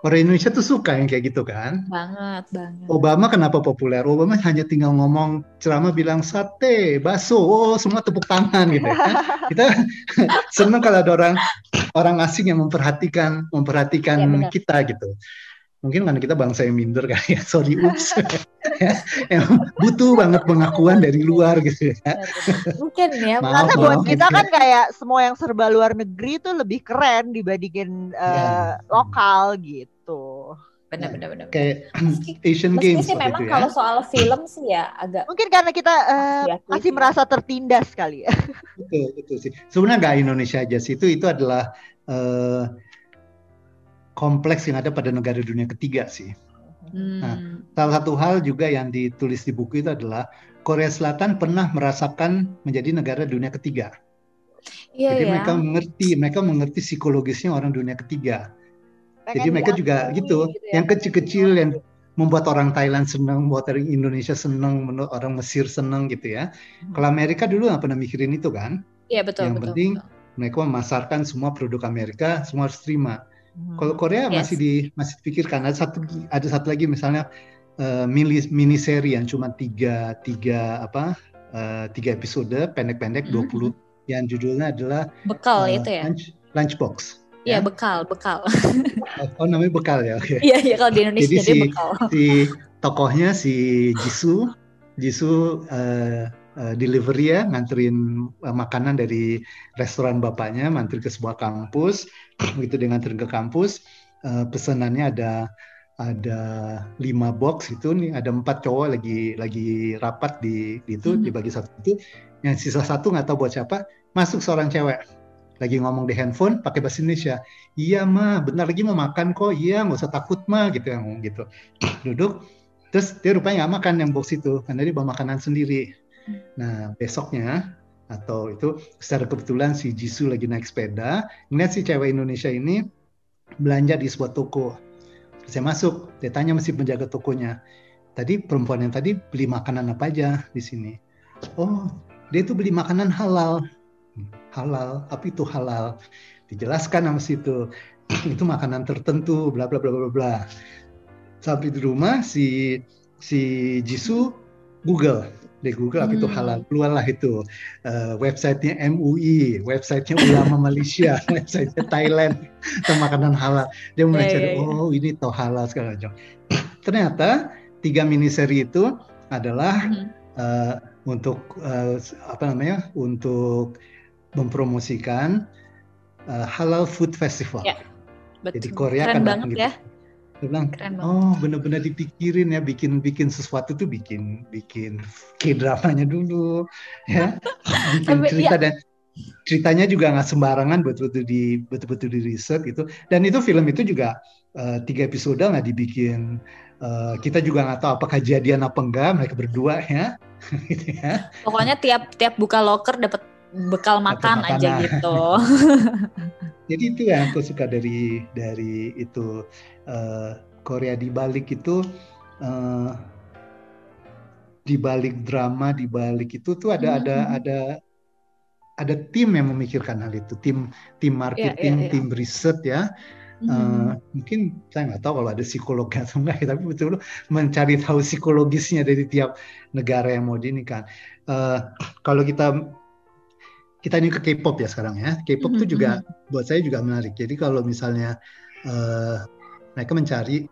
Speaker 3: orang Indonesia tuh suka yang kayak gitu kan.
Speaker 1: banget, banget.
Speaker 3: Obama kenapa populer? Obama hanya tinggal ngomong ceramah bilang sate, bakso, oh semua tepuk tangan gitu ya. Kita senang kalau ada orang orang asing yang memperhatikan memperhatikan
Speaker 1: Ya, benar.
Speaker 3: kita gitu. Mungkin karena kita bangsa yang minder kali ya, sorry ups. ya, yang butuh banget pengakuan dari luar gitu ya.
Speaker 1: Mungkin ya.
Speaker 3: Maaf,
Speaker 2: Karena buat
Speaker 3: maaf.
Speaker 2: kita kan kayak semua yang serba luar negeri itu lebih keren dibandingin
Speaker 3: Ya.
Speaker 2: lokal gitu.
Speaker 1: Benar, benar, benar.
Speaker 3: Kayak
Speaker 1: Meski-
Speaker 3: Asian
Speaker 1: Meski
Speaker 3: Games
Speaker 1: sih memang
Speaker 3: itu ya.
Speaker 1: kalau soal film sih ya agak
Speaker 2: Mungkin karena kita
Speaker 1: Diakui
Speaker 2: masih
Speaker 1: sih.
Speaker 2: merasa tertindas kali ya.
Speaker 3: Betul, betul sih. Sebenarnya nggak Indonesia aja sih. Itu itu adalah eh, kompleks yang ada pada negara dunia ketiga sih.
Speaker 1: hmm,
Speaker 3: Nah, Salah satu hal juga yang ditulis di buku itu adalah Korea Selatan pernah merasakan menjadi negara dunia ketiga.
Speaker 1: iya
Speaker 3: Jadi
Speaker 1: ya.
Speaker 3: mereka mengerti, mereka mengerti psikologisnya orang dunia ketiga. Jadi
Speaker 2: Pengen
Speaker 3: mereka juga
Speaker 2: diakui
Speaker 3: gitu,
Speaker 2: ya.
Speaker 3: yang kecil-kecil yang membuat orang Thailand senang, membuat orang Indonesia senang, orang Mesir senang gitu ya. Kalau Amerika dulu nggak pernah mikirin itu kan.
Speaker 1: Iya betul
Speaker 3: yang
Speaker 1: betul.
Speaker 3: penting
Speaker 1: betul.
Speaker 3: Mereka memasarkan semua produk Amerika, semua harus terima.
Speaker 2: Hmm.
Speaker 3: Kalau Korea
Speaker 1: Yes.
Speaker 3: masih di masih dipikirkan. Ada satu ada satu lagi misalnya eh, mini mini seri yang cuma tiga tiga apa eh, tiga episode pendek-pendek
Speaker 1: Mhm.
Speaker 3: 20 yang judulnya adalah
Speaker 1: Bekal
Speaker 3: eh,
Speaker 1: itu ya.
Speaker 3: lunch, lunchbox.
Speaker 1: Iya
Speaker 3: ya.
Speaker 1: bekal bekal.
Speaker 3: Oh namanya bekal ya. Oke.
Speaker 1: Iya iya kalau di Indonesia
Speaker 3: Jadi
Speaker 1: dia
Speaker 3: si-
Speaker 1: bekal.
Speaker 3: Si tokohnya si Jisoo, Jisoo eh, delivery ya nganterin makanan dari restoran bapaknya, mantir ke sebuah kampus. Begitu dia nganterin ke kampus, eh, pesanannya ada ada lima box itu nih ada empat cowok lagi lagi rapat di, di itu
Speaker 1: Hmm.
Speaker 3: dibagi satu itu. Yang sisa satu nggak tahu buat siapa masuk seorang cewek. Lagi ngomong di handphone pakai bahasa Indonesia. Iya mah bentar lagi mau makan kok. Iya nggak usah takut mah gitu yang ngomong gitu. Duduk terus dia rupanya nggak makan yang box itu karena dia bawa makanan sendiri. Nah besoknya atau itu secara kebetulan si Jisoo lagi naik sepeda. Ngeliat si cewek Indonesia ini belanja di sebuah toko. Saya masuk dia tanya masih penjaga tokonya tadi perempuan yang tadi beli makanan apa aja di sini? Oh dia itu beli makanan halal. Halal? Apa itu halal? Dijelaskan sama situ itu makanan tertentu bla bla bla bla bla. Sampai di rumah si si Jisoo Google di Google apa itu
Speaker 1: Hmm.
Speaker 3: halal keluarlah itu eh, websitenya MUI websitenya ulama Malaysia websitenya Thailand tentang makanan halal dia mulai
Speaker 1: Ya,
Speaker 3: cari
Speaker 1: ya, ya.
Speaker 3: oh ini toh halal segala macam ternyata tiga mini seri itu adalah
Speaker 1: Mhm.
Speaker 3: eh, untuk uh, apa namanya untuk mempromosikan uh, halal food festival. Ya, betul. Jadi Korea
Speaker 1: Keren kan banget gitu. ya.
Speaker 3: Dia bilang, oh benar-benar dipikirin ya, bikin bikin sesuatu tuh bikin bikin k dramanya dulu, ya, bikin cerita ya. dan ceritanya juga nggak sembarangan betul-betul di betul-betul di riset gitu. Dan itu film itu juga uh, tiga episode nggak dibikin. Uh, kita juga nggak tahu apakah kejadian apa enggak mereka berdua ya,
Speaker 1: gitu ya. Pokoknya tiap tiap buka loker dapat bekal makan aja gitu.
Speaker 3: Jadi itu yang aku suka dari dari itu uh, Korea di balik itu uh, di balik drama di balik itu tuh ada mm -hmm. ada ada ada tim yang memikirkan hal itu tim tim iya, marketing yeah, yeah, yeah. tim riset ya mm -hmm. uh, mungkin saya nggak tahu kalau ada psikolog atau enggak tapi betul-betul mencari tahu psikologisnya dari tiap negara yang mau ini kan uh, kalau kita kita ini ke K-pop ya sekarang ya. K-pop mm -hmm. juga mm-hmm. buat saya juga menarik. Jadi kalau misalnya uh, mereka mencari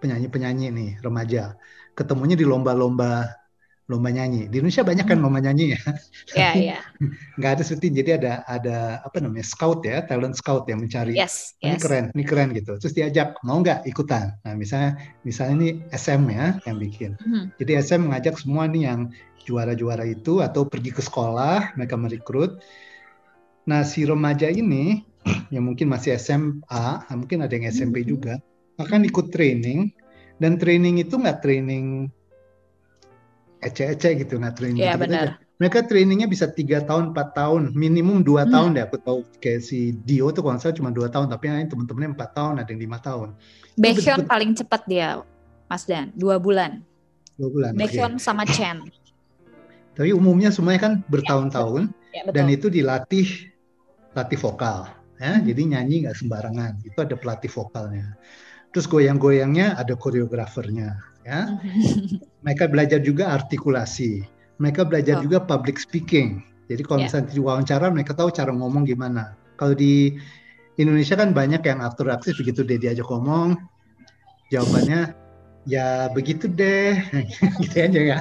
Speaker 3: penyanyi-penyanyi nih remaja, ketemunya di lomba-lomba lomba nyanyi. Di Indonesia banyak kan mm-hmm. lomba nyanyi ya. Iya, iya. Nggak ada seperti jadi ada ada apa namanya scout ya, talent scout yang mencari yes, ini yes. keren, ini keren gitu. Terus diajak mau nggak ikutan. Nah misalnya misalnya ini SM ya yang bikin. Mm -hmm. Jadi SM mengajak semua nih yang juara-juara itu atau pergi ke sekolah mereka merekrut. Nah si remaja ini yang mungkin masih SMA, mungkin ada yang SMP mm -hmm. juga, akan ikut training dan training itu nggak training ece-ece gitu nggak training. Iya gitu benar. Aja. Mereka trainingnya bisa tiga tahun, empat tahun, minimum dua hmm. tahun deh. Aku tahu kayak si Dio tuh kalau saya cuma dua tahun, tapi yang temen-temennya empat tahun, ada yang lima tahun.
Speaker 1: Baekhyun paling cepat dia, Mas Dan, dua bulan.
Speaker 3: Dua bulan.
Speaker 1: Baekhyun okay. sama Chen.
Speaker 3: Tapi umumnya semuanya kan bertahun-tahun ya, ya, dan itu dilatih latih vokal ya. Hmm. Jadi nyanyi nggak sembarangan. Itu ada pelatih vokalnya. Terus goyang-goyangnya ada koreografernya ya. Hmm. Mereka belajar juga artikulasi. Mereka belajar oh. juga public speaking. Jadi kalau yeah. misalnya diwawancara mereka tahu cara ngomong gimana. Kalau di Indonesia kan banyak yang aktor aktris begitu dia diajak ngomong jawabannya ya begitu deh gitu aja ya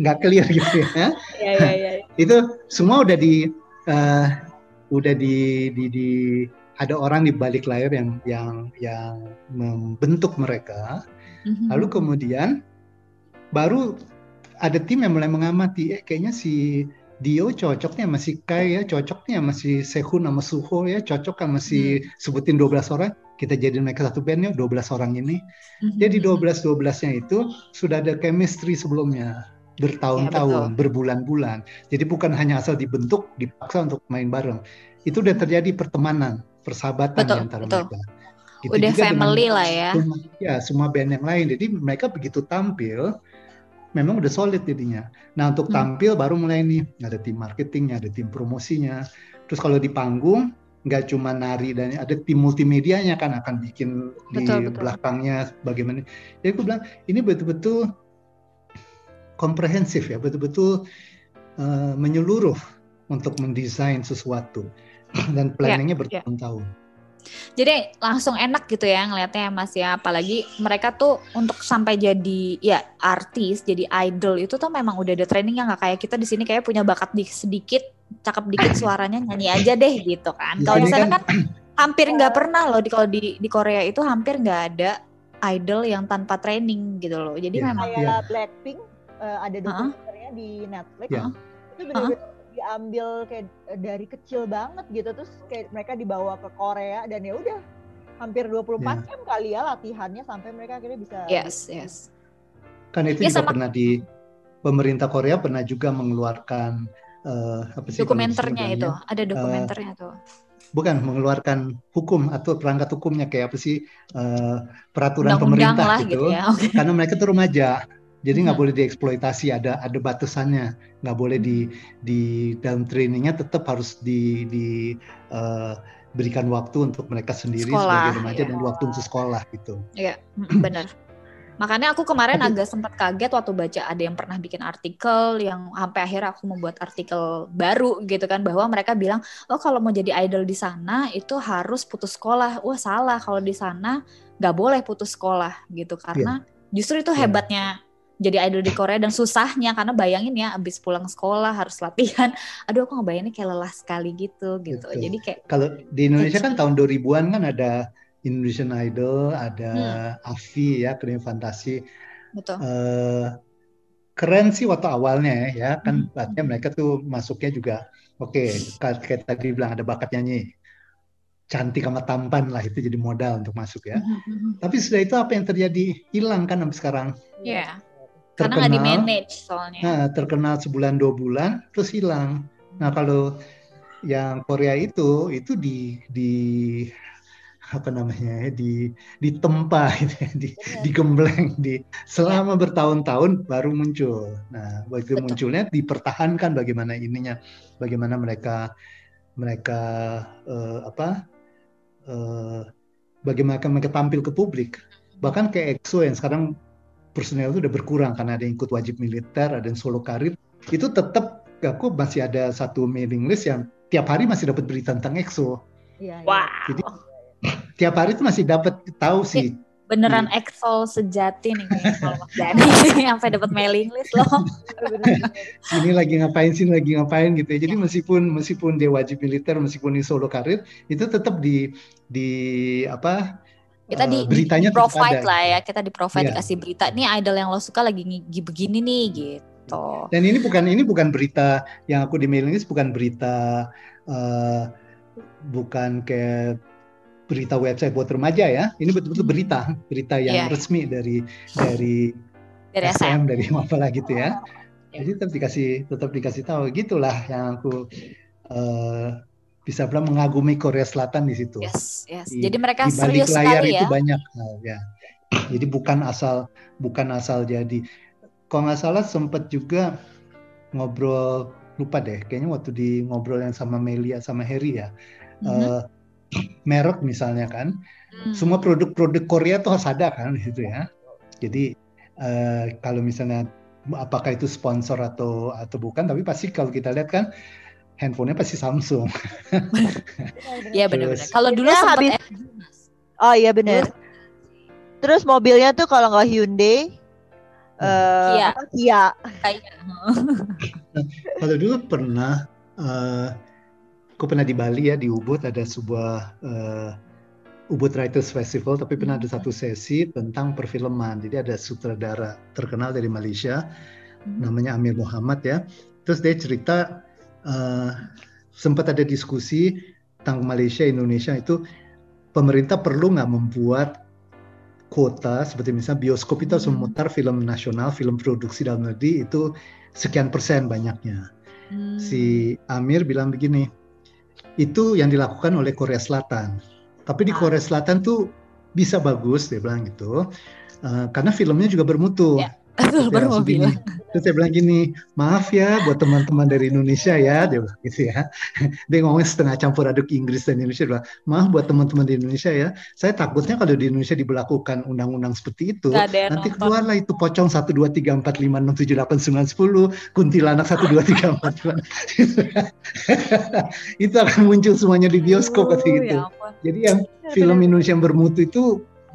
Speaker 3: nggak clear gitu ya. ya, ya, ya. itu semua udah di uh, udah di, di, di ada orang di balik layar yang yang yang membentuk mereka. Mm-hmm. Lalu kemudian baru ada tim yang mulai mengamati, eh, kayaknya si Dio cocoknya masih Kai ya, cocoknya masih Sehun sama Suho ya, cocok sama si hmm. sebutin 12 orang, kita jadiin mereka satu band ya, 12 orang ini. Hmm. Jadi 12-12-nya itu sudah ada chemistry sebelumnya bertahun-tahun, ya, berbulan-bulan. Jadi bukan hanya asal dibentuk, dipaksa untuk main bareng. Itu udah terjadi pertemanan, persahabatan betul, di antara betul. mereka.
Speaker 1: Gitu udah family lah ya.
Speaker 3: Semua, ya, semua band yang lain. Jadi mereka begitu tampil, memang udah solid jadinya. Nah untuk hmm. tampil baru mulai nih, ada tim marketingnya, ada tim promosinya. Terus kalau di panggung, nggak cuma nari dan ada tim multimedianya kan akan bikin betul, di betul. belakangnya bagaimana. Jadi aku bilang ini betul-betul komprehensif ya, betul-betul uh, menyeluruh untuk mendesain sesuatu dan planningnya yeah, ya. bertahun-tahun. Yeah.
Speaker 1: Jadi langsung enak gitu ya ngelihatnya ya Mas ya. Apalagi mereka tuh untuk sampai jadi ya artis, jadi idol itu tuh memang udah ada training yang nggak kayak kita di sini kayak punya bakat di sedikit, cakep dikit suaranya nyanyi aja deh gitu kan. Kalau di sana kan, kan hampir nggak pernah loh di kalau di di Korea itu hampir nggak ada idol yang tanpa training gitu loh. Jadi yeah, memang
Speaker 2: kayak yeah. Blackpink uh, ada dokumenternya uh -huh. di Netflix yeah. itu benar-benar uh -huh. diambil kayak eh, dari kecil banget gitu terus kayak mereka dibawa ke Korea dan ya udah hampir 24 yeah. jam kali ya latihannya sampai mereka akhirnya bisa
Speaker 1: yes yes
Speaker 3: kan itu ya, juga sama... pernah di pemerintah Korea pernah juga mengeluarkan uh, apa sih
Speaker 1: dokumenternya itu ada dokumenternya uh, tuh
Speaker 3: bukan mengeluarkan hukum atau perangkat hukumnya kayak apa sih uh, peraturan Undang pemerintah gitu, gitu ya. okay. karena mereka tuh remaja jadi nggak boleh dieksploitasi, ada ada batasannya, nggak boleh di di dalam trainingnya tetap harus di di uh, berikan waktu untuk mereka sendiri sekolah, sebagai remaja ya. dan waktu untuk sekolah gitu.
Speaker 1: Iya, benar. Makanya aku kemarin Tapi, agak sempat kaget waktu baca ada yang pernah bikin artikel yang sampai akhirnya aku membuat artikel baru gitu kan bahwa mereka bilang oh kalau mau jadi idol di sana itu harus putus sekolah. Wah salah kalau di sana nggak boleh putus sekolah gitu karena yeah. justru itu yeah. hebatnya jadi idol di Korea dan susahnya karena bayangin ya abis pulang sekolah harus latihan aduh aku ngebayanginnya kayak lelah sekali gitu gitu
Speaker 3: Betul.
Speaker 1: jadi kayak
Speaker 3: Kalau di Indonesia kan tahun 2000-an kan ada Indonesian Idol, ada
Speaker 1: Hmm.
Speaker 3: AFI ya, Akademi Fantasi.
Speaker 1: betul
Speaker 3: Eh, keren sih waktu awalnya ya, kan
Speaker 1: Hmm.
Speaker 3: artinya mereka tuh masuknya juga oke, kayak kayak tadi bilang ada bakat nyanyi. Cantik sama tampan lah itu jadi modal untuk masuk ya.
Speaker 1: Mhm.
Speaker 3: Tapi sudah itu apa yang terjadi? Hilang kan sampai sekarang.
Speaker 1: Iya. Karena nggak di
Speaker 3: Terkenal,
Speaker 1: manage soalnya
Speaker 3: Nah, terkenal sebulan dua bulan terus hilang. Nah kalau yang Korea itu itu di di apa namanya ya di ditempa gitu ya, di
Speaker 2: Benar.
Speaker 3: digembleng di selama bertahun-tahun baru muncul. Nah
Speaker 1: Betul.
Speaker 3: munculnya dipertahankan bagaimana ininya, bagaimana mereka mereka eh, apa eh, bagaimana mereka tampil ke publik. Bahkan kayak EXO yang sekarang personel itu udah berkurang karena ada yang ikut wajib militer, ada yang solo karir, itu tetap aku masih ada satu mailing list yang tiap hari masih dapat berita tentang EXO.
Speaker 2: Iya, iya.
Speaker 1: wow
Speaker 3: Jadi tiap hari itu masih dapat tahu sih.
Speaker 1: beneran
Speaker 3: Iya.
Speaker 1: Excel sejati nih kayaknya kalau Mas Dani sampai dapat mailing list loh.
Speaker 3: Sini lagi ngapain, sini lagi ngapain gitu ya.
Speaker 1: Iya.
Speaker 3: Jadi meskipun meskipun dia wajib militer, meskipun dia solo karir, itu tetap di di apa
Speaker 1: kita di,
Speaker 3: eh, beritanya
Speaker 1: di provide
Speaker 3: ada.
Speaker 1: lah ya kita di provide
Speaker 3: Iya.
Speaker 1: dikasih berita nih idol yang lo suka lagi ngigi begini nih gitu
Speaker 3: Dan ini bukan ini bukan berita yang aku di mailing list bukan berita eh, bukan kayak berita website buat remaja ya. Ini betul-betul berita, berita yang
Speaker 1: Iya.
Speaker 3: resmi dari dari
Speaker 1: dari SM
Speaker 3: SM dari apalah gitu ya.
Speaker 1: Iya.
Speaker 3: Jadi tetap dikasih tetap dikasih tahu gitulah yang aku eh, bisa bilang mengagumi Korea Selatan di situ.
Speaker 1: yes yes
Speaker 3: Di-
Speaker 1: jadi mereka
Speaker 3: di balik
Speaker 1: serius
Speaker 3: layar
Speaker 1: sekali
Speaker 3: itu
Speaker 1: ya
Speaker 3: banyak hal ya. Jadi bukan asal bukan asal jadi. Kalau nggak salah sempat juga ngobrol lupa deh. Kayaknya waktu di ngobrol yang sama Melia sama Harry ya.
Speaker 1: Mhm.
Speaker 3: eh, merek misalnya kan,
Speaker 1: Hmm.
Speaker 3: semua produk-produk Korea tuh harus ada kan di situ ya. Jadi eh, kalau misalnya apakah itu sponsor atau atau bukan, tapi pasti kalau kita lihat kan handphonenya pasti Samsung.
Speaker 1: Iya benar-benar.
Speaker 3: Terus-
Speaker 1: Kalau dulu
Speaker 2: Ya,
Speaker 1: sempat
Speaker 2: habis- Oh iya benar. Terus mobilnya tuh kalau nggak Hyundai, eh
Speaker 1: Kia.
Speaker 2: apa, Kia.
Speaker 3: Kalau dulu pernah, eh, aku pernah di Bali ya di Ubud ada sebuah eh, Ubud Writers Festival, tapi pernah ada satu sesi tentang perfilman. Jadi ada sutradara terkenal dari Malaysia, namanya Amir Muhammad ya. Terus dia cerita eh, sempat ada diskusi tentang Malaysia Indonesia itu pemerintah perlu nggak membuat kuota seperti misalnya bioskop itu harus
Speaker 1: Hmm.
Speaker 3: memutar film nasional, film produksi dalam negeri itu sekian persen banyaknya.
Speaker 1: Hmm.
Speaker 3: Si Amir bilang begini, itu yang dilakukan oleh Korea Selatan. Tapi di
Speaker 1: Ah.
Speaker 3: Korea Selatan tuh bisa bagus, dia bilang gitu, eh, karena filmnya juga bermutu.
Speaker 1: Ya. Betul, baru mau
Speaker 3: segini.
Speaker 1: bilang.
Speaker 3: Terus saya bilang gini, maaf ya buat teman-teman dari Indonesia ya, dia bilang gitu ya. Dia ngomongnya setengah campur aduk Inggris dan Indonesia, dia bilang, maaf buat teman-teman di Indonesia ya. Saya takutnya kalau di Indonesia diberlakukan undang-undang seperti itu, nanti
Speaker 1: nonton.
Speaker 3: keluarlah itu pocong 1, 2, 3, 4, 5, 6, 7, 8, 9, 10, kuntilanak 1, 2, 3, 4, 5. itu akan muncul semuanya di bioskop kata gitu.
Speaker 1: ya ampun.
Speaker 3: Jadi yang film Indonesia yang bermutu itu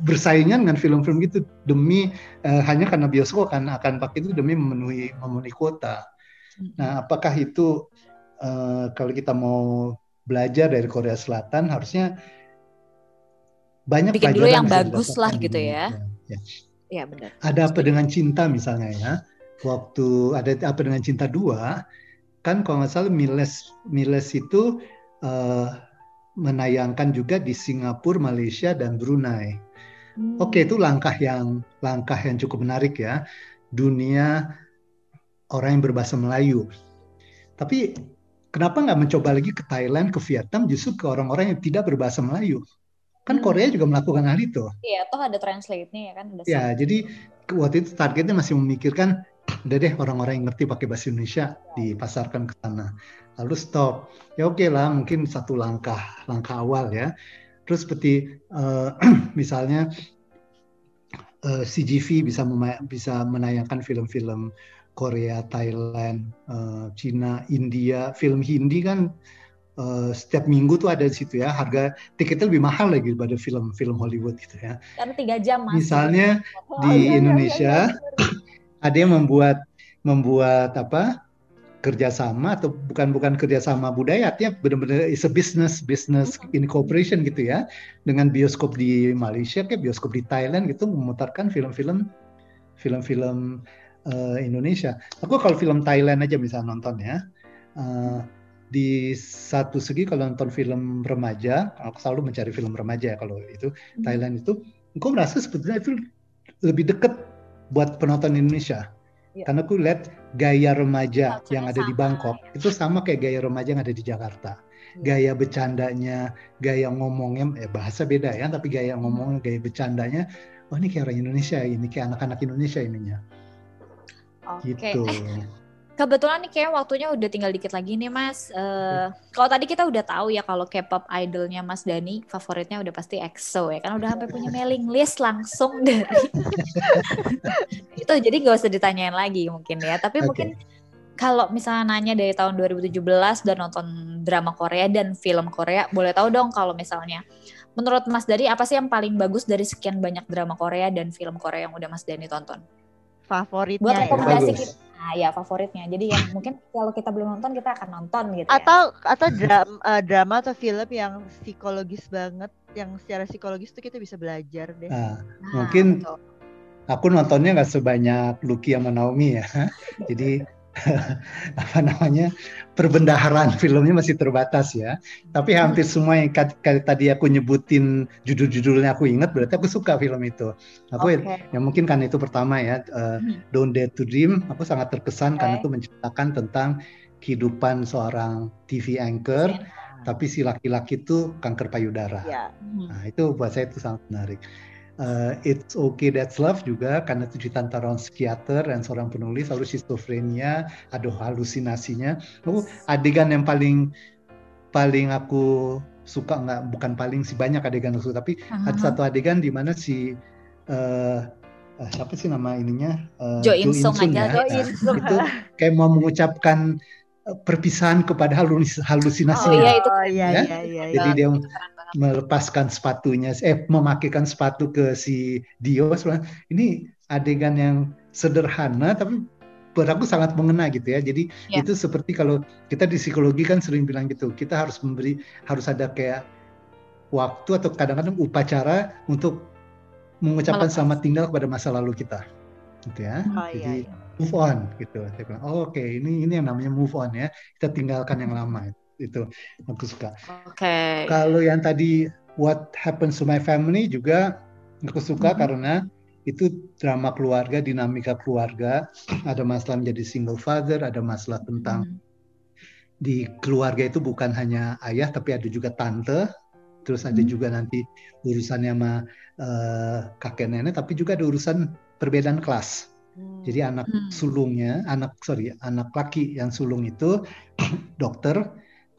Speaker 3: bersaingan dengan film-film gitu demi eh, hanya karena bioskop kan akan pakai itu demi memenuhi memenuhi kuota. Nah, apakah itu eh, kalau kita mau belajar dari Korea Selatan harusnya banyak
Speaker 1: Bikin dulu yang bagus lah gitu ya.
Speaker 3: Ya.
Speaker 2: Iya benar.
Speaker 3: Ada apa dengan cinta misalnya ya? Waktu ada apa dengan cinta dua kan kalau nggak salah Miles Miles itu eh, menayangkan juga di Singapura, Malaysia dan Brunei.
Speaker 1: Hmm.
Speaker 3: Oke, itu langkah yang langkah yang cukup menarik ya. Dunia orang yang berbahasa Melayu. Tapi kenapa nggak mencoba lagi ke Thailand, ke Vietnam, justru ke orang-orang yang tidak berbahasa Melayu? Kan
Speaker 1: Hmm.
Speaker 3: Korea juga melakukan hal itu.
Speaker 1: Iya, toh ada translate-nya ya kan udah
Speaker 3: Ya, jadi waktu itu targetnya masih memikirkan, udah deh orang-orang yang ngerti pakai bahasa Indonesia dipasarkan ke sana. Lalu stop. Ya oke lah, mungkin satu langkah langkah awal ya. Terus seperti eh, misalnya eh, CGV bisa bisa menayangkan film-film Korea, Thailand, eh, Cina, India, film Hindi kan eh, setiap minggu tuh ada di situ ya. Harga tiketnya lebih mahal lagi daripada film-film Hollywood gitu ya.
Speaker 1: karena tiga jam mas.
Speaker 3: Misalnya
Speaker 2: Oh,
Speaker 3: di
Speaker 2: iya, iya, iya,
Speaker 3: Indonesia
Speaker 2: iya, benar.
Speaker 3: ada yang membuat membuat apa kerjasama atau bukan bukan kerjasama budaya artinya benar-benar is a business business in cooperation gitu ya. Dengan bioskop di Malaysia kayak bioskop di Thailand gitu memutarkan film-film film-film uh, Indonesia. Aku kalau film Thailand aja bisa nonton ya. Uh, di satu segi kalau nonton film remaja aku selalu mencari film remaja ya kalau itu hmm. Thailand itu aku merasa sebetulnya itu lebih dekat buat penonton Indonesia Ya. Karena aku lihat gaya remaja Culture yang ada sama, di Bangkok ya. itu sama kayak gaya remaja yang ada di Jakarta. Ya. Gaya bercandanya, gaya ngomongnya, ya bahasa beda ya, tapi gaya hmm. ngomongnya, gaya bercandanya, oh ini kayak orang Indonesia, ini kayak anak-anak Indonesia ininya.
Speaker 1: Oke. Okay. Gitu. Eh, kebetulan nih kayak waktunya udah tinggal dikit lagi nih Mas. Uh, kalau tadi kita udah tahu ya kalau K-pop idolnya Mas Dani favoritnya udah pasti EXO ya kan udah sampai punya mailing list langsung dari itu jadi gak usah ditanyain lagi mungkin ya. Tapi okay. mungkin kalau misalnya nanya dari tahun 2017 dan nonton drama Korea dan film Korea, boleh tahu dong kalau misalnya menurut Mas Dani apa sih yang paling bagus dari sekian banyak drama Korea dan film Korea yang udah Mas Dani tonton?
Speaker 2: Favoritnya.
Speaker 1: Buat rekomendasi ya. kita Nah, ya favoritnya. Jadi yang mungkin kalau kita belum nonton kita akan nonton gitu
Speaker 2: atau, ya. Atau drama, uh, eh, drama atau film yang psikologis banget, yang secara psikologis itu kita bisa belajar deh.
Speaker 3: Nah, nah mungkin betul. aku nontonnya nggak sebanyak Lucky sama Naomi ya. Jadi apa namanya perbendaharaan filmnya masih terbatas ya. Tapi hmm. hampir semua yang tadi aku nyebutin judul-judulnya aku ingat berarti aku suka film itu. Aku okay. ya mungkin kan itu pertama ya uh, Don't Dare to Dream aku sangat terkesan okay. karena itu menceritakan tentang kehidupan seorang TV anchor tapi si laki-laki itu kanker payudara. Yeah. Nah, itu buat saya itu sangat menarik uh, It's Okay That's Love juga karena itu cerita antara psikiater dan seorang penulis lalu schizophrenia ada halusinasinya oh, adegan yang paling paling aku suka nggak bukan paling sih banyak adegan aku suka tapi uh-huh. ada satu adegan di mana si uh, uh, siapa sih nama ininya
Speaker 1: uh, Jo In Sung aja
Speaker 3: ya. Nah, itu kayak mau mengucapkan perpisahan kepada halus halusinasi.
Speaker 1: Oh iya itu.
Speaker 2: Oh, iya, ya? iya, iya,
Speaker 3: iya. Jadi dia melepaskan sepatunya, eh memakaikan sepatu ke si Dio. Ini adegan yang sederhana tapi buat aku sangat mengena gitu ya. Jadi ya. itu seperti kalau kita di psikologi kan sering bilang gitu, kita harus memberi harus ada kayak waktu atau kadang-kadang upacara untuk mengucapkan selamat tinggal kepada masa lalu kita. Gitu ya. Oh, Jadi iya, iya. move on gitu. Saya bilang, oh, oke, okay, ini ini yang namanya move on ya. Kita tinggalkan yang lama itu aku suka.
Speaker 1: Oke. Okay.
Speaker 3: Kalau yang tadi What Happens to My Family juga aku suka mm -hmm. karena itu drama keluarga, dinamika keluarga, ada masalah menjadi single father, ada masalah tentang mm -hmm. di keluarga itu bukan hanya ayah tapi ada juga tante, terus ada mm -hmm. juga nanti urusannya sama uh, kakek nenek, tapi juga ada urusan perbedaan kelas. Jadi anak hmm. sulungnya, anak sorry, anak laki yang sulung itu dokter,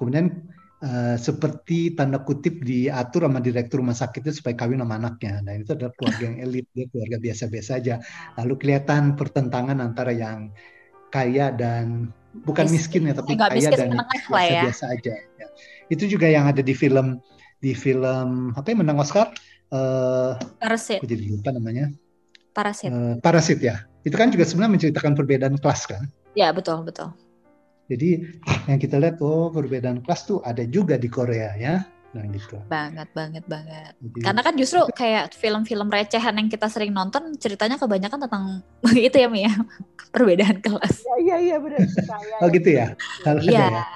Speaker 3: kemudian uh, seperti tanda kutip diatur sama direktur rumah sakit itu supaya kawin sama anaknya. Nah itu adalah keluarga yang elit, dia keluarga biasa-biasa aja. Lalu kelihatan pertentangan antara yang kaya dan bukan miskin, ya, tapi kaya dan biasa-biasa ya. aja. Ya. Itu juga yang ada di film di film apa yang menang Oscar? Uh,
Speaker 1: Parasit.
Speaker 3: Aku jadi lupa namanya.
Speaker 1: Parasit.
Speaker 3: Uh, Parasit ya. Itu kan juga sebenarnya menceritakan perbedaan kelas kan?
Speaker 1: Ya betul betul.
Speaker 3: Jadi yang kita lihat oh perbedaan kelas tuh ada juga di Korea ya. Nah gitu.
Speaker 1: Banget, banget, banget. Jadi, Karena kan justru kayak film-film recehan yang kita sering nonton ceritanya kebanyakan tentang itu ya Mia, perbedaan kelas.
Speaker 2: Iya, iya, iya benar.
Speaker 3: oh gitu ya?
Speaker 1: Iya. Ya.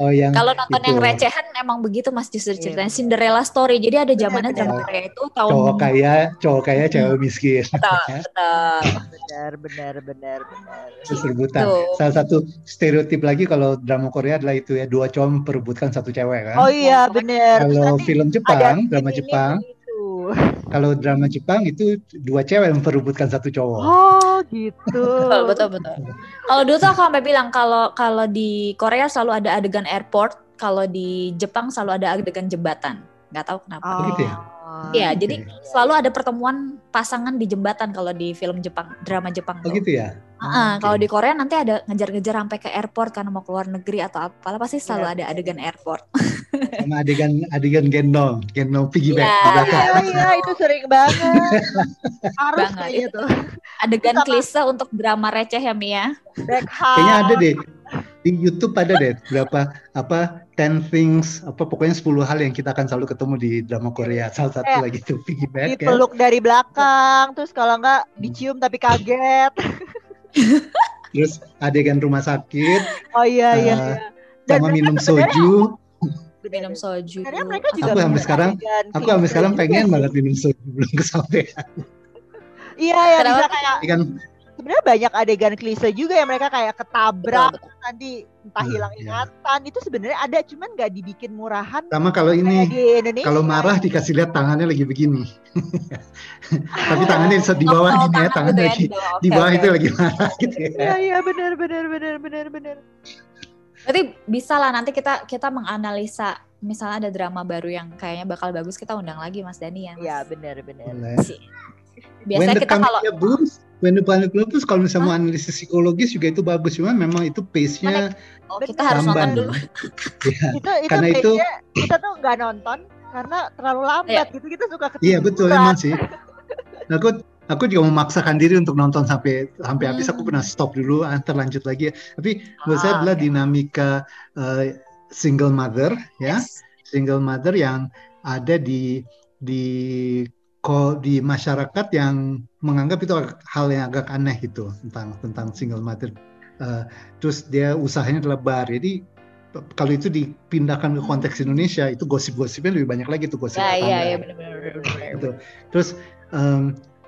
Speaker 1: Oh yang Kalau nonton itu. yang recehan emang begitu Mas justru iya, ceritanya yeah. Cinderella story. Jadi ada zamannya drama Korea itu tahun
Speaker 3: cowok kaya, cowok kaya, hmm. cewek miskin.
Speaker 1: Betul, betul.
Speaker 2: benar, benar, benar, benar.
Speaker 3: Terus rebutan. Salah satu stereotip lagi kalau drama Korea adalah itu ya dua cowok memperebutkan satu cewek kan.
Speaker 2: Oh iya, benar
Speaker 3: kalau film Jepang, drama Jepang, kalau drama Jepang itu dua cewek yang memperebutkan satu cowok.
Speaker 2: Oh gitu.
Speaker 1: betul betul betul. Kalau dulu tuh aku sampai bilang kalau kalau di Korea selalu ada adegan airport, kalau di Jepang selalu ada adegan jembatan. Nggak tahu kenapa.
Speaker 3: Oh, gitu ya?
Speaker 2: Oh,
Speaker 1: Iya,
Speaker 3: Oke.
Speaker 1: jadi selalu ada pertemuan pasangan di jembatan kalau di film Jepang, drama Jepang
Speaker 3: Oh
Speaker 1: tuh.
Speaker 3: gitu ya.
Speaker 1: Heeh,
Speaker 3: Oke.
Speaker 1: Kalau di Korea nanti ada ngejar-ngejar sampai ke airport karena mau keluar negeri atau apalah pasti selalu
Speaker 2: Iya.
Speaker 1: ada adegan airport.
Speaker 3: sama adegan adegan gendong, gendong piggyback
Speaker 1: Iya.
Speaker 2: Iya, iya, itu sering banget. Harus
Speaker 1: Banget,
Speaker 2: kayaknya
Speaker 1: itu
Speaker 2: tuh.
Speaker 1: Adegan
Speaker 2: Sama-
Speaker 1: klise untuk drama receh ya Mia.
Speaker 2: Back
Speaker 3: Kayaknya ada deh di YouTube ada deh berapa apa 10 things apa pokoknya 10 hal yang kita akan selalu ketemu di drama Korea. Salah satu
Speaker 2: Kayak
Speaker 3: lagi tuh piggyback ya.
Speaker 2: Dipeluk dari belakang, terus kalau enggak dicium tapi kaget.
Speaker 3: Terus adegan rumah sakit
Speaker 2: Oh iya, iya,
Speaker 3: Eh,
Speaker 2: iya. Dan
Speaker 3: sama minum soju.
Speaker 1: Minum soju.
Speaker 2: Mereka juga
Speaker 3: Aku sampai sekarang Aku sampai sekarang pengen banget minum soju belum kesampaian.
Speaker 2: Iya, ya
Speaker 1: Kenapa?
Speaker 2: bisa kayak sebenarnya banyak adegan klise juga yang mereka kayak ketabrak
Speaker 1: Betul, betul.
Speaker 2: nanti entah hilang
Speaker 3: iya.
Speaker 2: ingatan itu sebenarnya ada cuman nggak dibikin murahan
Speaker 3: sama kalau ini
Speaker 2: di
Speaker 3: kalau marah dikasih lihat tangannya lagi begini. Tapi tangannya di bawah
Speaker 1: Oh,
Speaker 3: gini ya,
Speaker 1: tangan
Speaker 3: tangan
Speaker 1: gitu ya,
Speaker 3: lagi
Speaker 1: di bawah.
Speaker 3: di itu lagi marah gitu
Speaker 2: Iya
Speaker 3: ya.
Speaker 2: iya benar benar benar benar benar.
Speaker 1: Berarti bisa lah nanti kita kita menganalisa misalnya ada drama baru yang kayaknya bakal bagus kita undang lagi Mas Dani ya. Mas?
Speaker 2: Iya benar benar.
Speaker 1: Biasanya kita kalau
Speaker 3: when the Camellia Blooms kalau misalnya mau analisis psikologis juga itu bagus, cuma memang itu pace-nya
Speaker 1: oh, kita harus
Speaker 3: lamban.
Speaker 1: nonton dulu.
Speaker 3: Ya,
Speaker 2: Itu itu
Speaker 3: Karena itu
Speaker 2: kita tuh nggak nonton karena terlalu lambat gitu kita suka
Speaker 3: Iya
Speaker 2: ketiduran.
Speaker 3: betul emang sih. Aku aku juga memaksakan diri untuk nonton sampai sampai habis. Aku
Speaker 1: Hmm.
Speaker 3: pernah stop dulu, antar lanjut lagi. Tapi menurut
Speaker 1: Ah,
Speaker 3: saya adalah dinamika eh, single mother ya,
Speaker 1: Yes.
Speaker 3: single mother yang ada di di ko- di masyarakat yang menganggap itu hal yang agak aneh gitu tentang tentang single mother. Eh, terus dia usahanya adalah bar. Jadi kalau itu dipindahkan ke konteks Indonesia itu gosip-gosipnya lebih banyak lagi tuh gosip
Speaker 1: Ya, iya, iya benar-benar.
Speaker 3: Gitu. Terus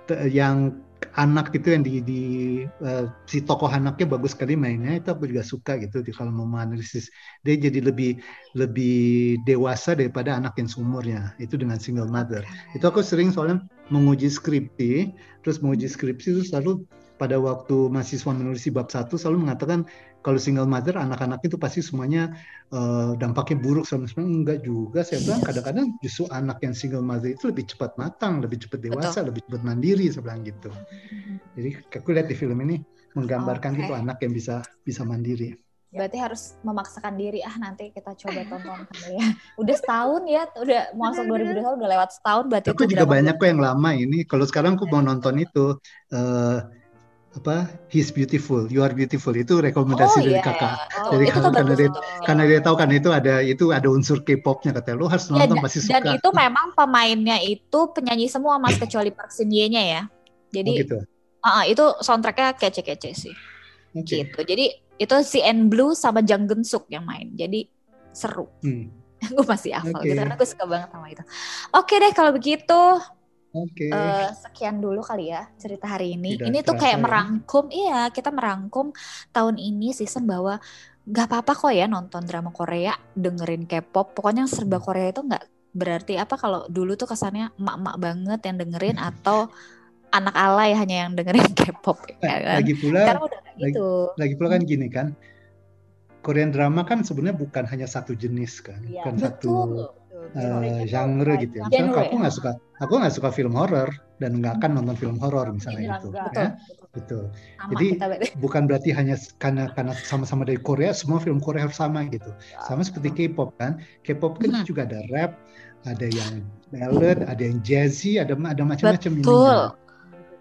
Speaker 3: te- yang anak itu yang di, di eh, si tokoh anaknya bagus sekali mainnya itu aku juga suka gitu di kalau mau menganalisis. Dia jadi lebih lebih dewasa daripada anak yang seumurnya itu dengan single mother. Itu aku sering soalnya menguji skripsi terus menguji skripsi itu selalu pada waktu mahasiswa menulis bab satu selalu mengatakan kalau single mother anak-anak itu pasti semuanya eh, dampaknya buruk sama sebenarnya enggak juga saya bilang kadang-kadang justru anak yang single mother itu lebih cepat matang lebih cepat dewasa lebih cepat mandiri saya bilang gitu. Jadi aku lihat di film ini menggambarkan
Speaker 1: Oke.
Speaker 3: gitu anak yang bisa bisa mandiri.
Speaker 1: Berarti harus memaksakan diri ah nanti kita coba tonton kali ya. Udah setahun ya, udah masuk
Speaker 2: Bener-bener.
Speaker 1: 2021 udah lewat setahun berarti
Speaker 3: aku
Speaker 1: itu
Speaker 3: juga banyak kok yang lama ini. Kalau sekarang aku mau nonton itu eh, apa He's Beautiful You Are Beautiful itu rekomendasi
Speaker 1: Oh
Speaker 3: dari
Speaker 1: iya,
Speaker 3: kakak
Speaker 1: oh,
Speaker 3: Dari
Speaker 1: itu tuh
Speaker 3: kakak, karena dia- karena dia tahu kan itu ada itu ada unsur K-popnya katanya lo harus
Speaker 1: Ya,
Speaker 3: nonton
Speaker 1: dan,
Speaker 3: pasti
Speaker 1: dan
Speaker 3: suka
Speaker 1: itu memang pemainnya itu penyanyi semua mas kecuali Park Shin Ye nya ya.
Speaker 3: Oh,
Speaker 1: Jadi
Speaker 3: gitu
Speaker 1: ah, itu soundtracknya kece-kece sih.
Speaker 3: Oke.
Speaker 1: Gitu. Jadi itu si N Blue sama Jang Geun Suk yang main. Jadi seru.
Speaker 3: Hmm,
Speaker 1: gue masih hafal
Speaker 3: Oke.
Speaker 1: gitu karena gue suka banget sama itu. Oke deh kalau begitu
Speaker 3: oke
Speaker 1: eh, sekian dulu kali ya cerita hari ini.
Speaker 3: Tidak
Speaker 1: ini tuh kayak
Speaker 3: ya.
Speaker 1: merangkum, iya kita merangkum tahun ini season bahwa nggak apa-apa kok ya nonton drama Korea, dengerin K-pop. Pokoknya yang serba
Speaker 3: Hmm.
Speaker 1: Korea itu nggak berarti apa kalau dulu tuh kesannya emak-emak banget yang dengerin atau anak alay hanya yang dengerin K-pop ya
Speaker 3: Nah,
Speaker 1: kan.
Speaker 3: lagi pula
Speaker 1: Sekarang udah
Speaker 3: lagi-
Speaker 1: gitu.
Speaker 3: lagi pula kan gini kan Korean drama kan sebenarnya bukan hanya satu jenis kan
Speaker 2: Iya,
Speaker 3: bukan satu Eh, genre gitu ya. Misalnya
Speaker 1: Genre.
Speaker 3: aku nggak suka, aku nggak suka film horor dan nggak akan nonton film horor misalnya gitu.
Speaker 2: Betul.
Speaker 3: Ya.
Speaker 1: Sama
Speaker 3: Jadi,
Speaker 1: kita.
Speaker 3: Bukan berarti hanya karena karena sama-sama dari Korea, semua film Korea harus sama gitu. Sama seperti K-pop kan. K-pop kan
Speaker 1: Hmm.
Speaker 3: juga ada rap, ada yang ballad, ada yang jazzy, ada ada macam-macam.
Speaker 1: Betul.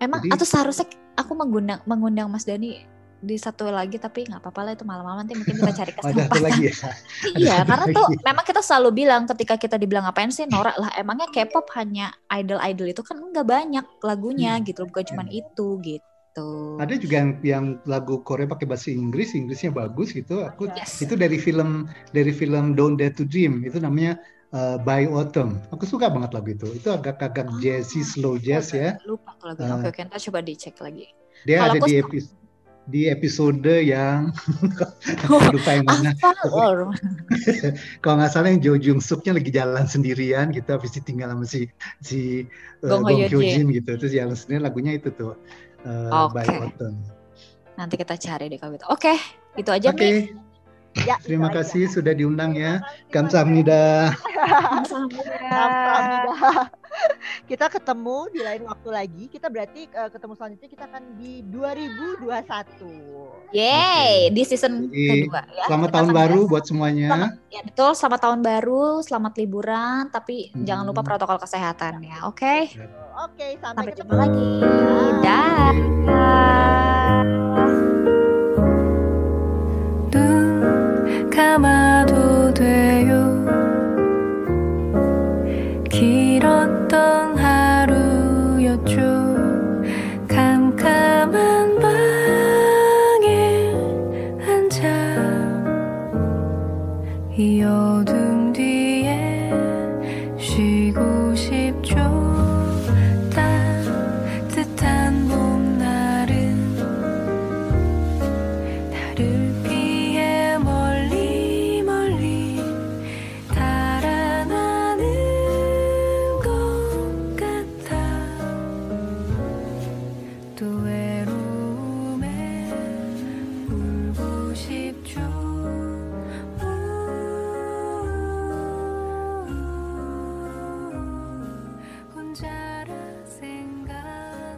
Speaker 1: Emang
Speaker 3: Jadi-
Speaker 1: atau seharusnya aku mengundang mengundang Mas Dani di satu lagi tapi nggak apa-apa lah itu malam-malam nanti mungkin kita cari
Speaker 3: Oh, ada satu
Speaker 1: kesempatan.
Speaker 3: lagi ya.
Speaker 1: iya, karena
Speaker 3: lagi.
Speaker 1: tuh memang kita selalu bilang ketika kita dibilang ngapain sih norak lah emangnya K-pop hanya idol-idol itu kan enggak banyak lagunya
Speaker 3: Hmm.
Speaker 1: gitu bukan cuma itu gitu.
Speaker 3: Ada juga yang yang lagu Korea pakai bahasa Inggris, Inggrisnya bagus gitu. Aku
Speaker 1: Yes.
Speaker 3: itu dari film dari film Don't Dare to Dream itu namanya uh, By Autumn. Aku suka banget lagu itu. Itu agak-agak
Speaker 1: Ah.
Speaker 3: jazzy, slow jazz ya.
Speaker 1: Lupa tuh lagunya.
Speaker 3: Eh,
Speaker 1: Oke, oke, ntar coba dicek lagi.
Speaker 3: Dia
Speaker 1: Kalau
Speaker 3: ada
Speaker 1: aku
Speaker 3: di episode di episode yang aku lupa yang mana.
Speaker 1: Loh.
Speaker 3: Kalau nggak salah yang Jo Jung Suknya lagi jalan sendirian gitu, habis ditinggal sama si si uh,
Speaker 1: Gong
Speaker 3: Gong
Speaker 1: Hyo Jin.
Speaker 3: Gitu. Terus jalan sendirian lagunya itu tuh uh, By
Speaker 1: Oke.
Speaker 3: Autumn.
Speaker 1: Nanti kita cari deh kalau gitu. Oke, itu aja
Speaker 3: Oke,
Speaker 1: Mi.
Speaker 2: Ya,
Speaker 3: terima
Speaker 2: itu aja.
Speaker 3: kasih sudah diundang ya.
Speaker 2: Kasih,
Speaker 3: Kamsahamnida.
Speaker 1: Kamsahamnida.
Speaker 2: Kamsahamnida. kita ketemu di lain waktu lagi. Kita berarti uh, ketemu selanjutnya kita akan di 2021.
Speaker 4: Yeay, okay. di season Jadi, kedua
Speaker 3: ya. Selamat kita tahun baru biasa. buat semuanya.
Speaker 4: Selamat, ya betul, selamat tahun baru, selamat liburan, tapi hmm. jangan lupa protokol kesehatan ya. Oke. Okay?
Speaker 2: Oke, okay, sampai,
Speaker 4: sampai ketemu lagi. Dah. 감아 더